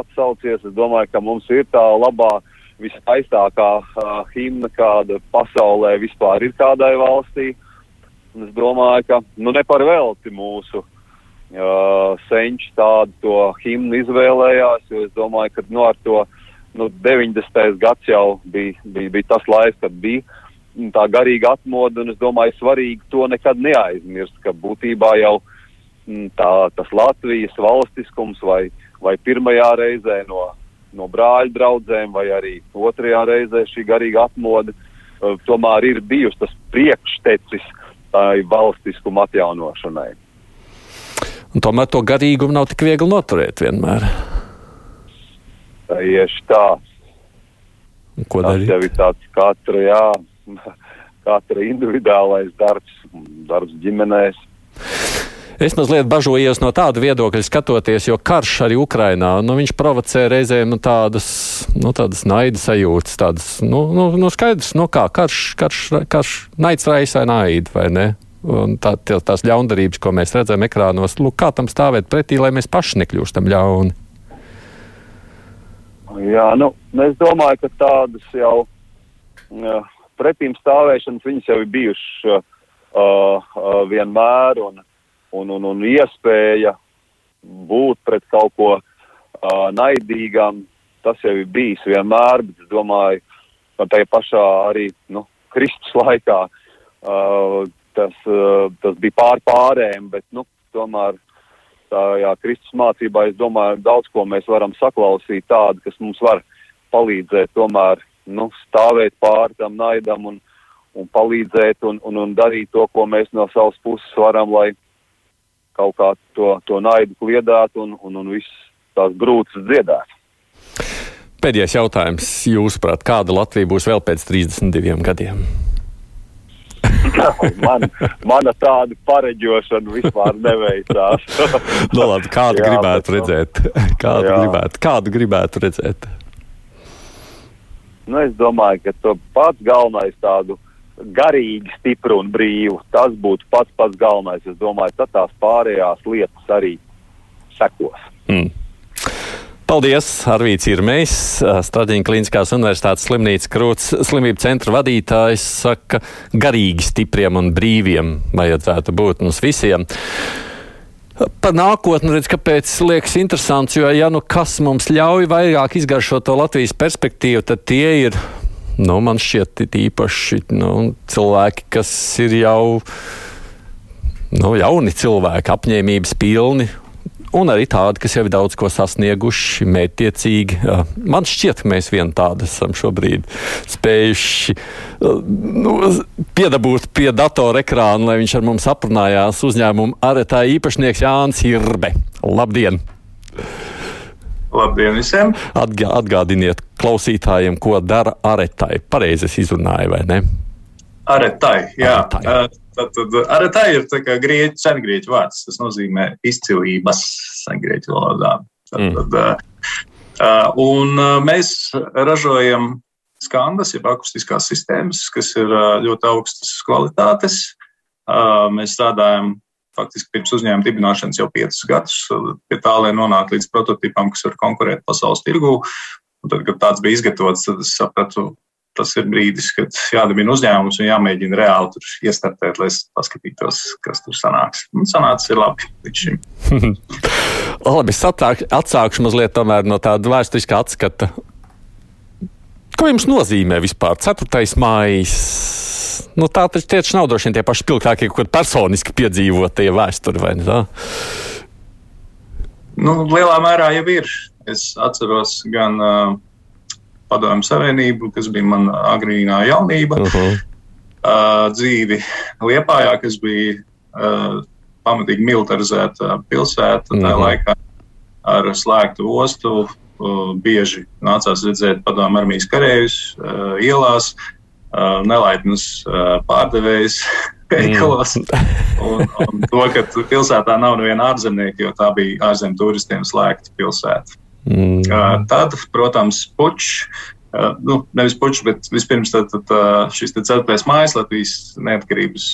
atsaucies, es domāju, ka mums ir tā labā, viskaistākā uh, himna, kāda pasaulē vispār ir kādai valstī. Un es domāju, ka nu, ne par velti mūsu uh, senči tādu to himnu izvēlējās, jo es domāju, ka nu, ar to nu, 90. gads jau bija, bija, bija tas laiks, kad bija tā garīga atmoda, un es domāju, svarīgi to nekad neaizmirst, ka būtībā jau m, tā, tas Latvijas valstiskums vai, vai pirmajā reizē no, no brāļu draugiem, vai arī otrajā reizē šī garīga atmoda, uh, tomēr ir bijusi tas priekštecis tai valstiskuma atjaunošanai. Un tomēr to garīgumu nav tik viegli noturēt vienmēr. Tieši tā. Un ko darīt? Tas jau ir tāds katra, jā, *laughs* katra individuālais darbs, darbs ģimenēs. Es mazliet bažojos no tāda viedokļa skatoties, jo karš arī Ukrainā, nu, viņš provocē reizēm nu, tādas, nu, tādas naida sajūtas, tādas, nu, nu, nu skaidrs, nu kā, karš, karš, karš, naids raisa naidu, vai ne? Tā, tā, tās ļaundarības, ko mēs redzam ekrānos, lūk, kā tam stāvēt pretī, lai mēs paši nekļūstam ļauni. Jā, nu, es domāju, ka tādas jau jā, pretīm stāvēšanas viņas jau ir bijušas uh, uh, vienmēr, un, un, un, un iespēja būt pret kaut ko uh, naidīgam, tas jau ir bijis vienmēr, bet es domāju, ka tajā pašā arī nu, Kristus laikā uh, tas, uh, tas bija pār pārējiem, bet nu, tomēr tajā Kristus mācībā es domāju, daudz ko mēs varam saklausīt tādu, kas mums var palīdzēt tomēr nu, stāvēt pāri tam naidam un, un palīdzēt un, un, un darīt to, ko mēs no savas puses varam, lai kaut kā to, to naidu kliedētu un, un, un viss tās grūtas dziedētu. Pēdējais jautājums. Jūsuprāt, kāda Latvija būs vēl pēc 32 gadiem? *laughs* Man, mana tāda pareģošana vispār neveicās. *laughs* no, labi, kādu jā, gribētu bet, redzēt? *laughs* Kādu jā. gribētu, kādu gribētu redzēt? Nu, es domāju, ka to pats galvenais tādu garīgi stipru un brīvu. Tas būtu pats pats galvenais. Es domāju, ka tās pārējās lietas arī sekos. Mm. Paldies! Arvīts ir mēs, Straģiņa Kliniskās universitātes slimnīcas krūts slimību centra vadītājs, saka, garīgi stipriem un brīviem vajadzētu būt mums visiem. Par nākotni redz, kāpēc liekas interesants, jo, ja nu kas mums ļauj vairāk izgaršot to Latvijas perspektīvu, tad tie ir nu, man šķiet, īpaši nu, cilvēki, kas ir jau nu, jauni cilvēki, apņēmības pilni. Un arī tādi, kas jau ir daudz ko sasnieguši, mērķiecīgi. Man šķiet, ka mēs vien tādi esam šobrīd spējuši nu, piedabūt pie datora ekrāna, lai viņš ar mums aprunājās uzņēmumu aretā īpašnieks Jānis Irbe. Labdien! Labdien visiem! Atgā, atgādiniet klausītājiem, ko dara aretai. Pareizi es izrunāju, vai ne? Aretai, jā. Aretai. Tad, tad aretai ir grieķu, sengrieķu vārds. Tas nozīmē izcilības sengrieķu valodā. Tad, mm. tad, uh, un mēs ražojam skandas, jeb akustiskās sistēmas, kas ir ļoti augstas kvalitātes. Mēs strādājam faktiski pirms uzņēmuma dibināšanas jau piecus gadus, pie tā, lai nonāktu līdz prototipam, kas var konkurēt pasaules tirgū. Un tad, kad tāds bija izgatavots, tad es sapratu, tas ir brīdis, kad jādibina uzņēmums un jāmēģina reāli tur iestartēt, lai paskatītos, kas tur sanāks. Un sanācis ir labi līdz šim. *laughs* labi, es atsākšu mazliet no tāda vēsturiskā atskata. Ko jums nozīmē vispār 4. maija? nu, tā taču tieši nav droši vien tie paši spilgtākie, kādi personiski piedzīvotie vēsturi, vai ne tā? Nu, lielā mērā jau ir. Es atceros gan uh, Padomju Savienību, kas bija mana agrīnā jaunība, uh -huh. uh, dzīvi Liepājā, kas bija uh, pamatīgi militarizēta pilsēta uh -huh. tajā laikā ar slēgtu ostu. Uh, bieži nācās redzēt padomju armijas karavīrus uh, ielās. Uh, nelaipnas uh, pārdevējs *laughs* veikalos. Un, un to, ka pilsētā nav neviena ārzemnieka, jo tā bija ārzemju turistiem slēgta pilsēta. Mm. Tad, protams, puķis. Nu, nevis puķis, bet vispirms tad, tad, šis ceturtais mājas Latvijas neatkarības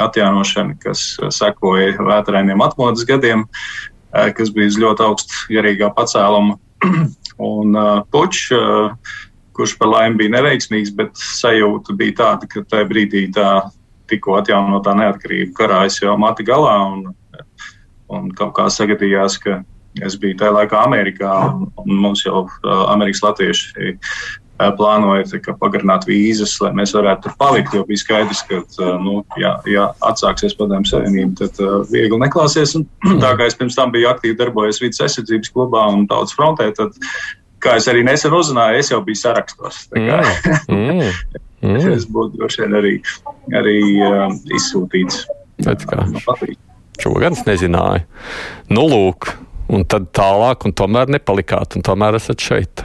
atjaunošana, kas sekoja vētrainiem atmodas gadiem, kas bija uz ļoti augstu garīgā pacēluma. *clears throat* un puķis, kurš par laimi bija neveiksmīgs, bet sajūta bija tāda, ka tajā brīdī tā tikko atjaunotā neatkarība karājas jau mati galā. Un, un kaut kā sagadījās, ka Es biju tajā laikā Amerikā, un mums jau Amerikas latvieši plānoja pagarināt vīzas, lai mēs varētu tur palikt. Jo bija skaidrs, ka, nu, ja, ja atsāksies padomju savienība, tad uh, viegli neklāsies. Un, *clears throat* tā kā es pirms tam biju aktīvi darbojies vidas aizsardzības klubā un tautas frontē, tad, kā es arī nesen uzzināju, es jau biju sarakstos. Mm. mm. *laughs* Es būtu droši vien arī, arī uh, izsūtīts. Šo gan es nezināju. Nu, lūk, un tad tālāk, un tomēr nepalikāt, un tomēr esat šeit.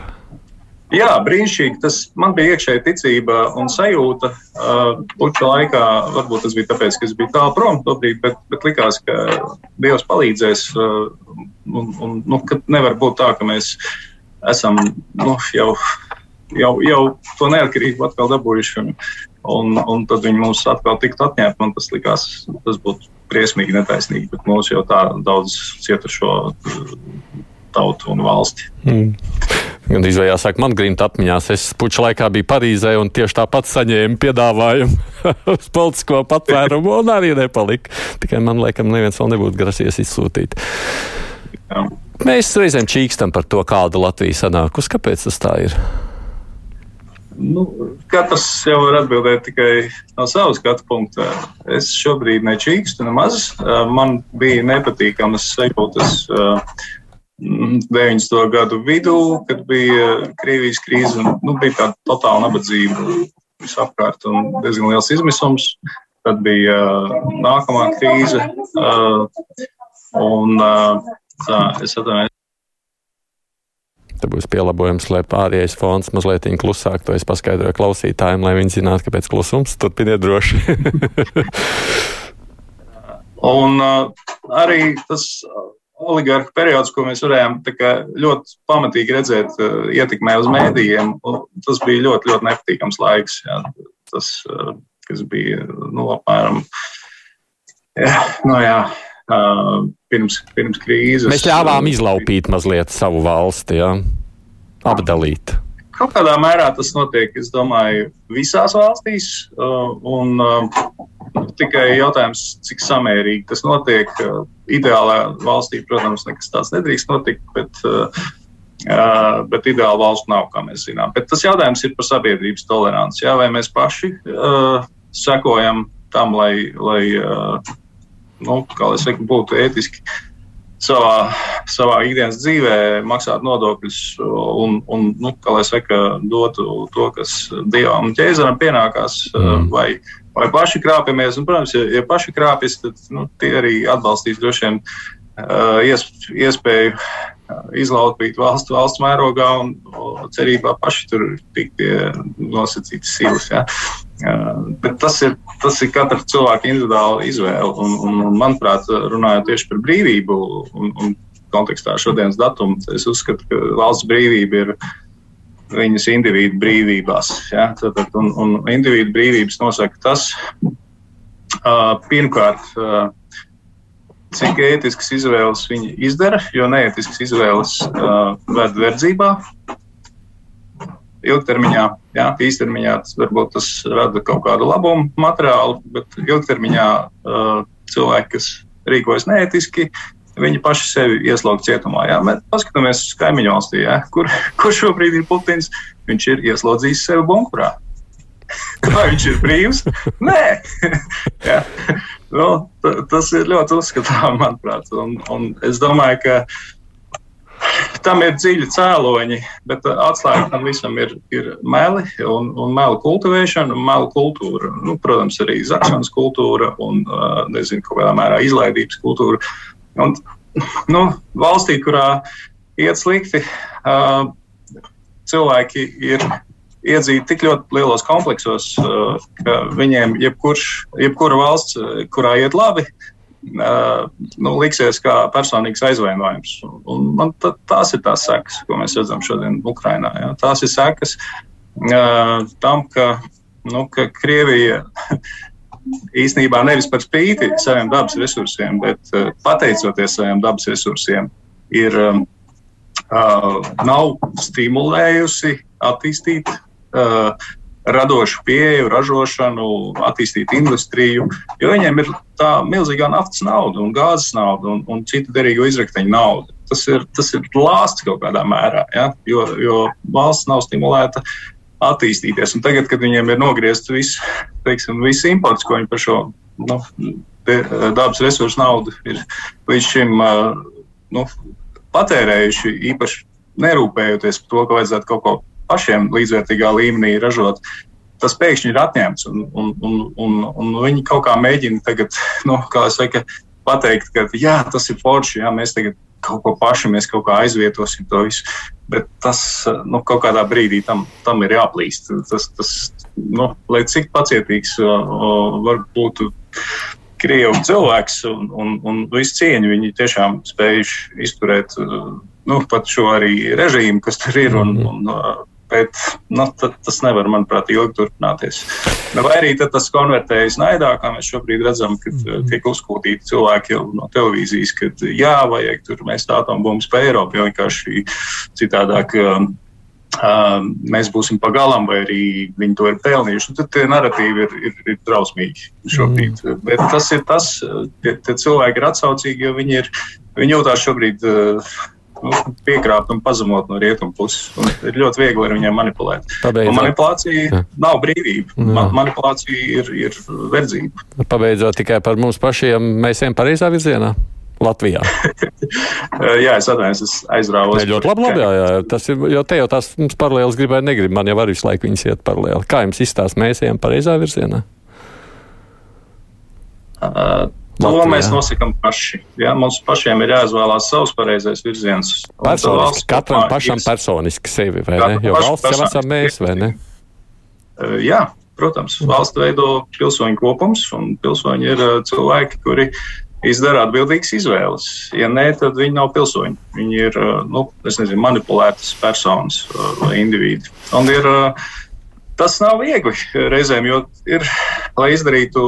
Jā, brīnišķīgi. Tas man bija iekšēji ticība un sajūta. Uh, Puķa laikā, varbūt tas bija tāpēc, ka es biju tālu prom tobrīd, bet, bet likās, ka Dievs palīdzēs. Uh, un, un, nu, nevar būt tā, ka mēs esam nu, jau, jau, jau to neatkarību atkal dabūjuši. Un, un, un tad viņi mums atkal tiktu atņemti. Man tas likās, tas būtu briesmīgi netaisnīgi, bet mums jau tā daudz cietušo uh, tautu un valsti. Mm. Gan izvēlējā saka, man grīmta atmiņās. Es puču laikā biju Parīzē un tieši tāpat saņēmu piedāvājumu *laughs* uz politisko patvērumu un arī nepalika. Tikai man liekas, neviens vēl nebūtu grasies izsūtīt. Jā. Mēs reizēm čīkstam par to, kāda Latvija sanākus. Kāpēc tas tā ir? Nu, katrs jau var atbildēt tikai no savas skatu punkta. Es šobrīd nečīkstu nemaz. Man bija nepatīkamas sajūtas 90. gadu vidū, kad bija Krievijas krīze un nu, bija tāda totāla nabadzība visapkārt un diezgan liels izmisums. Tad bija nākamā krīze. Un, tā, es atvainojos. Te būs pielabojums, lai pārējais fons mazliet klusāk. To es paskaidroju klausītājiem, lai viņi zinātu, kāpēc klusums. Turpiniet droši. *laughs* Un uh, arī tas oligarhu periods, ko mēs varējām ļoti pamatīgi redzēt, uh, ietekmē uz mēdījiem, tas bija ļoti, ļoti nepatīkams laiks. Jā. Tas, uh, kas bija nu, apmēram. Jā, *laughs* nu, jā, pirms, pirms krīzes. Mēs ļāvām izlaupīt mazliet savu valsti, ja? apdalīt. Kaut kādā mērā tas notiek, es domāju, visās valstīs. Un tikai jautājums, cik samērīgi tas notiek. Ideālā valstī, protams, nekas tāds nedrīkst notikt, bet, bet ideāla valsts nav, kā mēs zinām. Bet tas jautājums ir par sabiedrības toleranci. Jā, vai mēs paši sekojam tam, lai, lai nu, kā lai saka, būtu ētiski savā, savā ikdienas dzīvē, maksāt nodokļus un, un nu, kā lai saka, dotu to, kas dievam un ķēzaram pienākās, mm. vai, vai paši krāpjamies. Un, protams, ja, ja paši krāpjas, tad nu, tie arī atbalstīs droši vien iespēju izlaupīt valstu, valsts mērogā un cerībā paši tur tikt pie nosacītas silas. Ja. Bet tas ir, tas ir katra cilvēka individuāla izvēle. Un, un, un, manuprāt, runājot tieši par brīvību un, un kontekstā šodienas datumu, es uzskatu, ka valsts brīvība ir viņas individu brīvībās. Ja? Tad, un, un individu brīvības nosaka tas, pirmkārt, cik ētiskas izvēles viņi izdara, jo neētiskas izvēles uh, ved verdzībā. Ilgtermiņā, jā, īstermiņā tas varbūt tas rada kaut kādu labumu materiālu, bet ilgtermiņā uh, cilvēki, kas rīkojas neētiski, viņi paši sevi ieslēdz cietumā. Jā. Mēs paskatāmies uz kaimiņu valstī, jā, kur, kur šobrīd ir Putins. Viņš ir ieslodzījis sevi bunkurā. Vai viņš ir brīvs? Nē, *laughs* nu, tas ir ļoti uzskatāms, *laughs* manuprāt. Un, un es domāju, ka tam ir dziļi cēloņi, bet atslēga tam visam ir, ir meli un, un meli kultivēšana un meli kultūra. Nu, protams, arī zakšanas kultūra un, nezinu, kādā mērā izlaidības kultūra. Un, nu, valstī, kurā iet slikti, cilvēki ir iedzīti tik ļoti lielos kompleksos, ka viņiem jebkurš, jebkura valsts, kurā iet labi, nu, liksies kā personīgs aizvainojums. Un man tās ir tās sekas, ko mēs redzam šodien Ukrajinā. Ja? Tās ir sekas tam, ka, nu, ka Krievija *laughs* īstenībā nevis par spīti saviem dabas resursiem, bet pateicoties saviem dabas resursiem, ir uh, nav stimulējusi attīstīt radošu pieeju, ražošanu, attīstīt industriju, jo viņiem ir tā milzīgā naftas nauda un gāzes nauda un, un citu derīgu izrakteņu nauda. Tas ir, tas ir lāsts kaut kādā mērā, ja? jo, jo valsts nav stimulēta attīstīties. Un tagad, kad viņiem ir nogriezts viss, teiksim, viss imports, ko viņi par šo nu, dabas resursu naudu ir līdz šim nu, patērējuši, īpaši nerūpējoties par to, ka vajadzētu kaut ko pašiem līdzvērtīgā līmenī ražot. Tas pēkšņi ir atņemts, un, un, un, un, un viņi kaut kā mēģina tagad, *laughs* nu, kā saka, pateikt, ka jā, tas ir forši, jā, mēs tagad kaut ko paši, mēs kaut kā aizvietosim to visu. Bet tas nu, kaut kādā brīdī tam, tam ir jāplīst. Tas, tas, nu, lai cik pacietīgs var būt Krievu cilvēks un, un, un visu cieņu viņi tiešām spējuši izturēt nu, pat šo arī režīmu, kas tur ir. Un, mhm. un, Bet nu, tas nevar, manuprāt, ilgi turpināties. Nu, vai arī tas konvertējas naidā, kā mēs šobrīd redzam, kad mhm. tiek uzskūtīti cilvēki no televīzijas, ka jā, vajag tur mest atombumbas pa Eiropu, jo vienkārši citādāk. Um, mēs būsim pagalam, vai arī viņi to ir pelnījuši. Tad tie narratīvi ir, ir, ir drausmīgi šobrīd. Mm. Bet tas ir tas, tie, tie cilvēki ir atsaucīgi, jo viņi, ir, viņi jūtās šobrīd nu, piekrāpt un pazemot no rietumu puses. Un ir ļoti viegli ar viņiem manipulēt. Manipulācija Jā. nav brīvība. Ma manipulācija ir, ir verdzība. Pabeidzot tikai par mums pašiem, mēs ejam pareizā virzienā. Latvijā. *laughs* jā, es atvainojos, es aizrāvos. Ne, ļoti labi, labi jā, jā. Tas ir, jo te jau tās mums paralēlas gribēja negrib. Man jau var visu laiku viņas iet paralēli. Kā jums izstāst, mēs ejam pareizā virzienā? Uh, To mēs nosakām paši. Ja? Mums pašiem ir jāizvēlās savs pareizais virziens. Personiski, katram pašam personiski sevi, vai ne? Jo valsts jau esam mēs, vai ne? Jā, protams, valsts veido pilsoņu kopums, un pilsoņi ir cilvēki, kuri izdara atbildīgas izvēles. Ja nē, tad viņi nav pilsoņi. Viņi ir nu, nezinu, manipulētas personas vai individi. Un ir, tas nav viegli reizēm, jo ir, lai izdarītu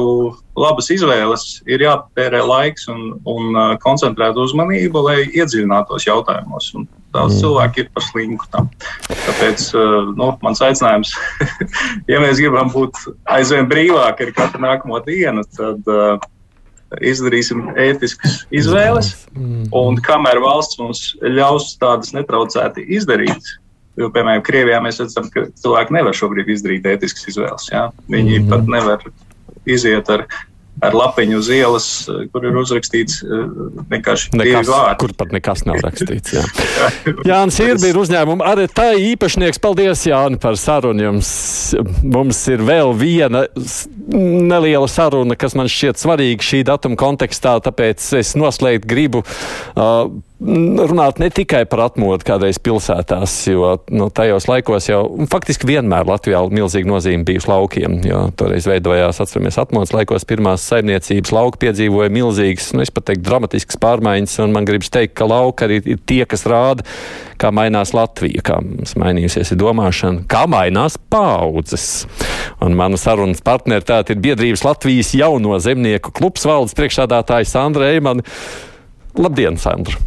labas izvēles, ir jāpērē laiks un, un koncentrēta uzmanība, lai iedziļinātos jautājumos. Un daudz mm. cilvēku ir par slinku tam. Tāpēc nu, mans aicinājums, *laughs* ja mēs gribam būt aizvien brīvāki ar katru nākamo dienu, tad uh, izdarīsim ētiskas izvēles, un kamēr valsts mums ļaus tādas netraucēti izdarīt, jo, piemēram, Krievijā mēs redzam, ka cilvēki nevar šobrīd izdarīt ētiskas izvēles. Ja? Viņi mm -hmm. pat nevar iziet ar ar lapiņu uz ielas, kur ir uzrakstīts eh, vienkārši nekas, vārdi. Kur pat nekas nav rakstīts. Jā. *laughs* Jānis Irbi ir uzņēmuma arī tā īpašnieks. Paldies, Jāni, par sarunu. Jums, mums ir vēl viena neliela saruna, kas man šķiet svarīga šī datuma kontekstā, tāpēc es noslēgt gribu. Uh, runāt ne tikai par atmodu kādreiz pilsētās, jo nu, tajos laikos jau faktiski vienmēr Latvijā milzīga nozīme bijusi laukiem. Jo toreiz veidojās, atceramies, atmodas laikos pirmās saimniecības lauki piedzīvoja milzīgas, nu, es pat teiktu, dramatiskas pārmaiņas, un man gribas teikt, ka lauka arī ir tie, kas rāda, kā mainās Latvija, kā mainījusies ir domāšana, kā mainās paudzes. Un mana sarunas partneri tātad ir biedrības Latvijas jauno zemnieku klubs valdes priekšādātājs Sandra Eimana. Labdien, Sandra!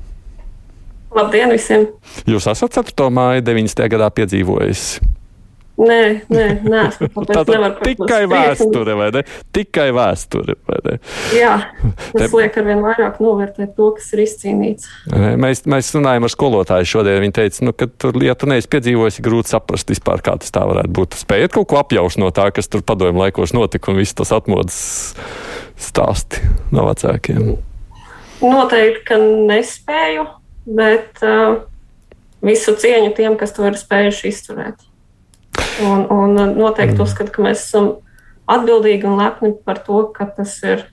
Labdien visiem! Jūs esat 4. māja 90. gadā piedzīvojis. Nē, nē, nē. Tātad tikai vēsture, vai ne? Tikai vēsture, vai ne? Jā, *laughs* tas Te... liek ar vien vairāk novērtēt to, kas ir izcīnīts. Mēs, mēs runājam ar skolotāju šodien. Viņa teica, nu, ka tur, ja tu neesi piedzīvojis, ir grūti saprast vispār, kā tas tā varētu būt. Spējat kaut ko apjaust no tā, kas tur padomju laikos notika un viss tas atmodas stāsti no vecākiem? Noteikti, ka nespēju bet uh, visu cieņu tiem, kas to ir spējuši izturēt. Un, un noteikti mm. uzskatu, ka mēs esam atbildīgi un lepni par to, ka tas ir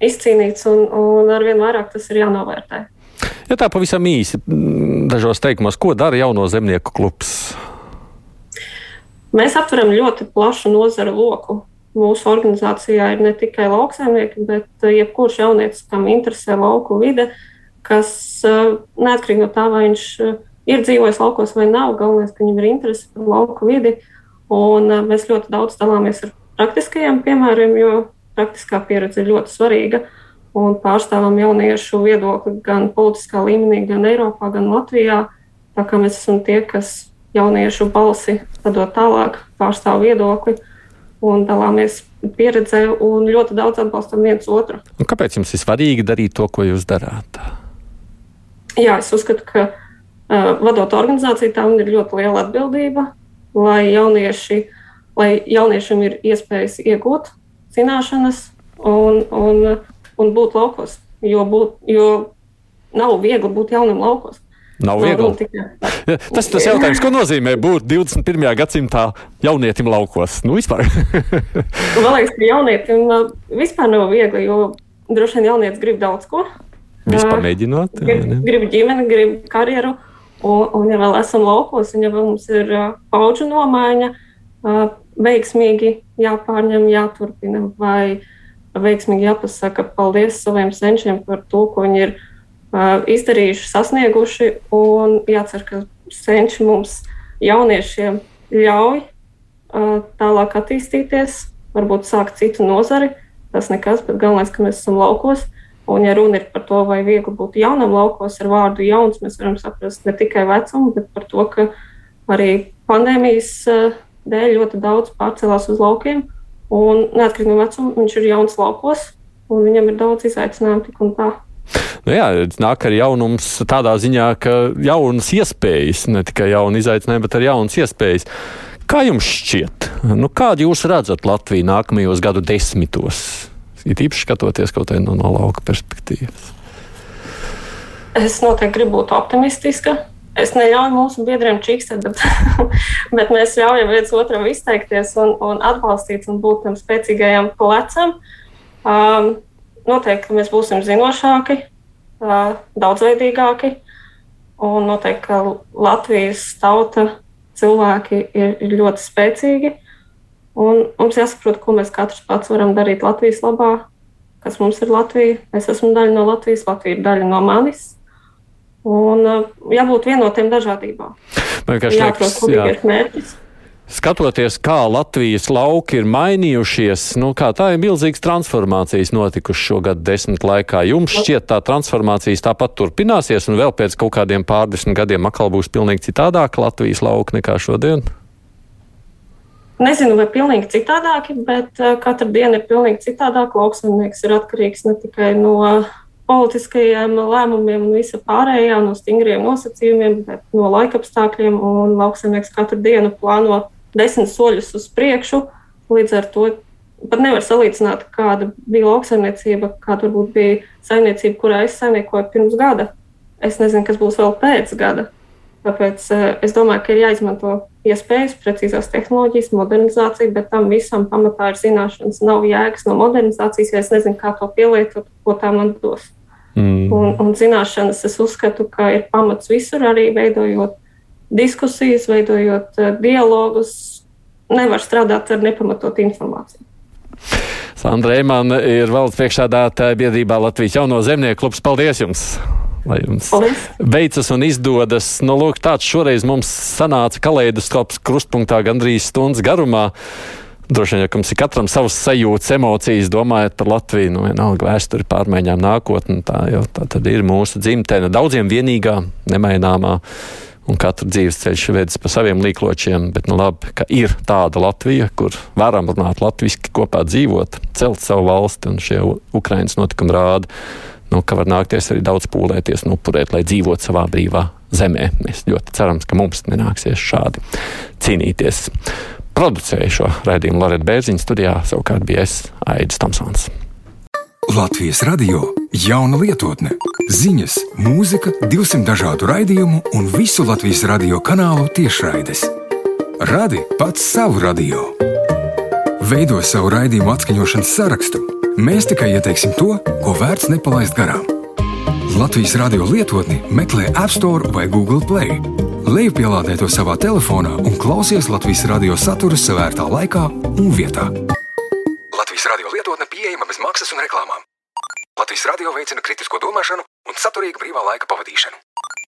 izcīnīts un, un arvien vairāk tas ir jānovērtē. Ja tā pavisam īsi, dažos teikumos, ko dara jauno zemnieku klubs? mēs aptveram ļoti plašu nozaru loku. Mūsu organizācijā ir ne tikai lauksaimnieki, bet jebkurš jaunietis, kam interesē lauku vide, kas neatkarīgi no tā, vai viņš ir dzīvojis laukos vai nav, galvenais, ka viņam ir interese par lauku vidi. Un mēs ļoti daudz dalāmies ar praktiskajiem piemēriem, jo praktiskā pieredze ir ļoti svarīga. Un pārstāvam jauniešu viedokli gan politiskā līmenī, gan Eiropā, gan Latvijā. Tā kā mēs esam tie, kas jauniešu balsi padod tālāk, pārstāv viedokli un dalāmies pieredzē un ļoti daudz atbalstam viens otru. Un kāpēc jums ir svarīgi darīt to, ko jūs darāt? Jā, es uzskatu, ka uh, vadot organizāciju, tam ir ļoti liela atbildība, lai, jaunieši, lai jauniešiem ir iespējas iegūt zināšanas un, un, un būt laukos. Jo, būt, jo nav viegli būt jaunam laukos. Nav viegli. *laughs* Tas ir tas jautājums, ko nozīmē būt 21. gadsimtā jaunietim laukos. Nu, vispār. *laughs* Man liekas, ka jaunietim uh, vispār nav viegli, jo droši vien jaunietis grib daudz ko. Vispār mēģinot. Grib, grib ģimeni, grib karjeru. Un, un, ja vēl esam laukos, un ja vēl mums ir uh, paudžu nomaiņa, uh, veiksmīgi jāpārņem, jāturpina, vai veiksmīgi jāpasaka paldies saviem senčiem par to, ko viņi ir izdarījuši, sasnieguši. Un jācer, ka senči mums, jauniešiem, ļauj tālāk attīstīties, varbūt sākt citu nozari. Tas nekas, bet galvenais, ka mēs esam laukos. Un, ja runa ir par to, vai viegli būt jaunam laukos ar vārdu jauns, mēs varam saprast ne tikai vecumu, bet par to, ka arī pandēmijas dēļ ļoti daudz pārcēlās uz laukiem. Un neatkarīgi no vecuma, viņš ir jauns laukos, un viņam ir daudz izaicinājumu tik un tā. Nu jā, nāk ar jaunums tādā ziņā, ka jaunas iespējas, ne tikai jauna izaicinājuma, bet arī jaunas iespējas. Kā jums šķiet, nu, kādu jūs redzat Latviju nākamajos gadu desmitos? Ir īpaši skatoties kaut kādā no, no lauka perspektīvas. Es noteikti gribu būt optimistiska. Es neļauju mūsu biedriem čīkstēt, bet, *laughs* bet mēs ļaujam viens otram izteikties un, un atbalstīt un būt tam spēcīgajam plecam. Um, noteikti mēs būsim zinošāki, daudzveidīgāki. Un noteikti, Latvijas tauta cilvēki ir, ir ļoti spēcīgi. Un mums jāsaprot, ko mēs katrs pats varam darīt Latvijas labā, kas mums ir Latvija. Es esmu daļa no Latvijas, Latvija ir daļa no manis. Un jābūt vienotiem dažādībā. Jāatrod kopīgais mērķis skatoties, kā Latvijas lauki ir mainījušies, nu, kā tā ir milzīgas transformācijas notikušas šo gadu desmit laikā. Jums šķiet, tā transformācijas tāpat turpināsies, un vēl pēc kaut kādiem pārdesmit gadiem atkal būs pilnīgi citādāk Latvijas lauki nekā šodien? Nezinu, vai pilnīgi citādāki, bet uh, katra diena ir pilnīgi citādāka. Lauksaimnieks ir atkarīgs ne tikai no politiskajiem lēmumiem un visa pārējā, no stingriem nosacījumiem, bet no laikapstākļiem. Lauksaimnieks katru dienu plāno desmit soļus uz priekšu. Līdz ar to pat nevar salīdzināt, kāda bija lauksaimniecība, kāda varbūt bija saimniecība, kurā es saimniekoju pirms gada. Es nezinu, kas būs vēl pēc gada. Tāpēc uh, es domāju, ka ir jāizmanto iespējas, precīzās tehnoloģijas, modernizācija, bet tam visam pamatā ir zināšanas. Nav jēgas no modernizācijas, ja es nezinu, kā to pielietot, ko tā man dos. Mm. Un, un zināšanas es uzskatu, ka ir pamats visur, arī veidojot diskusijas, veidojot uh, dialogus, nevar strādāt ar nepamatotu informāciju. Sandra Eimana ir valsts priekšādātāja biedrībā Latvijas jauno zemnieku klubs. Paldies jums! Lai jums Paldies. veicas un izdodas. Nu, lūk, tāds šoreiz mums sanāca kaleidoskops krustpunktā gandrīz stundas garumā. Droši vien, ja mums ir katram savs sajūtas, emocijas, domājot par Latviju, nu, vienalga vēsturi, pārmaiņām, nākotni. Tā, jo, tā tad ir mūsu dzimtene, daudziem vienīgā, nemaināmā un katru dzīves ceļš vedis pa saviem līkločiem, bet nu labi, ka ir tāda Latvija, kur varam runāt latviski, kopā dzīvot, celt savu valsti, un šie Ukrainas notikumi rāda, nu, ka var nākties arī daudz pūlēties un upurēt, lai dzīvot savā brīvā zemē. Mēs ļoti ceram, ka mums nenāksies šādi cīnīties. Producēju šo raidījumu Loreta Bērziņa studijā, savukārt bija es Aidis Tomsons. Latvijas radio jauna lietotne, ziņas, mūzika, 200 dažādu raidījumu un visu Latvijas radio kanālu tiešraides. Radi pats savu radio. Veido savu raidījumu atskaņošanas sarakstu. Mēs tikai ieteiksim to, ko vērts nepalaist garām. Latvijas radio lietotni meklē App Store vai Google Play. Lejupielādē to savā telefonā un klausies Latvijas radio saturu savērtā laikā un vietā. Latvijas radio lietotne pieejama bez maksas un reklāmām. Latvijas radio veicina kritisko domāšanu un saturīgu brīvā laika pavadīšanu.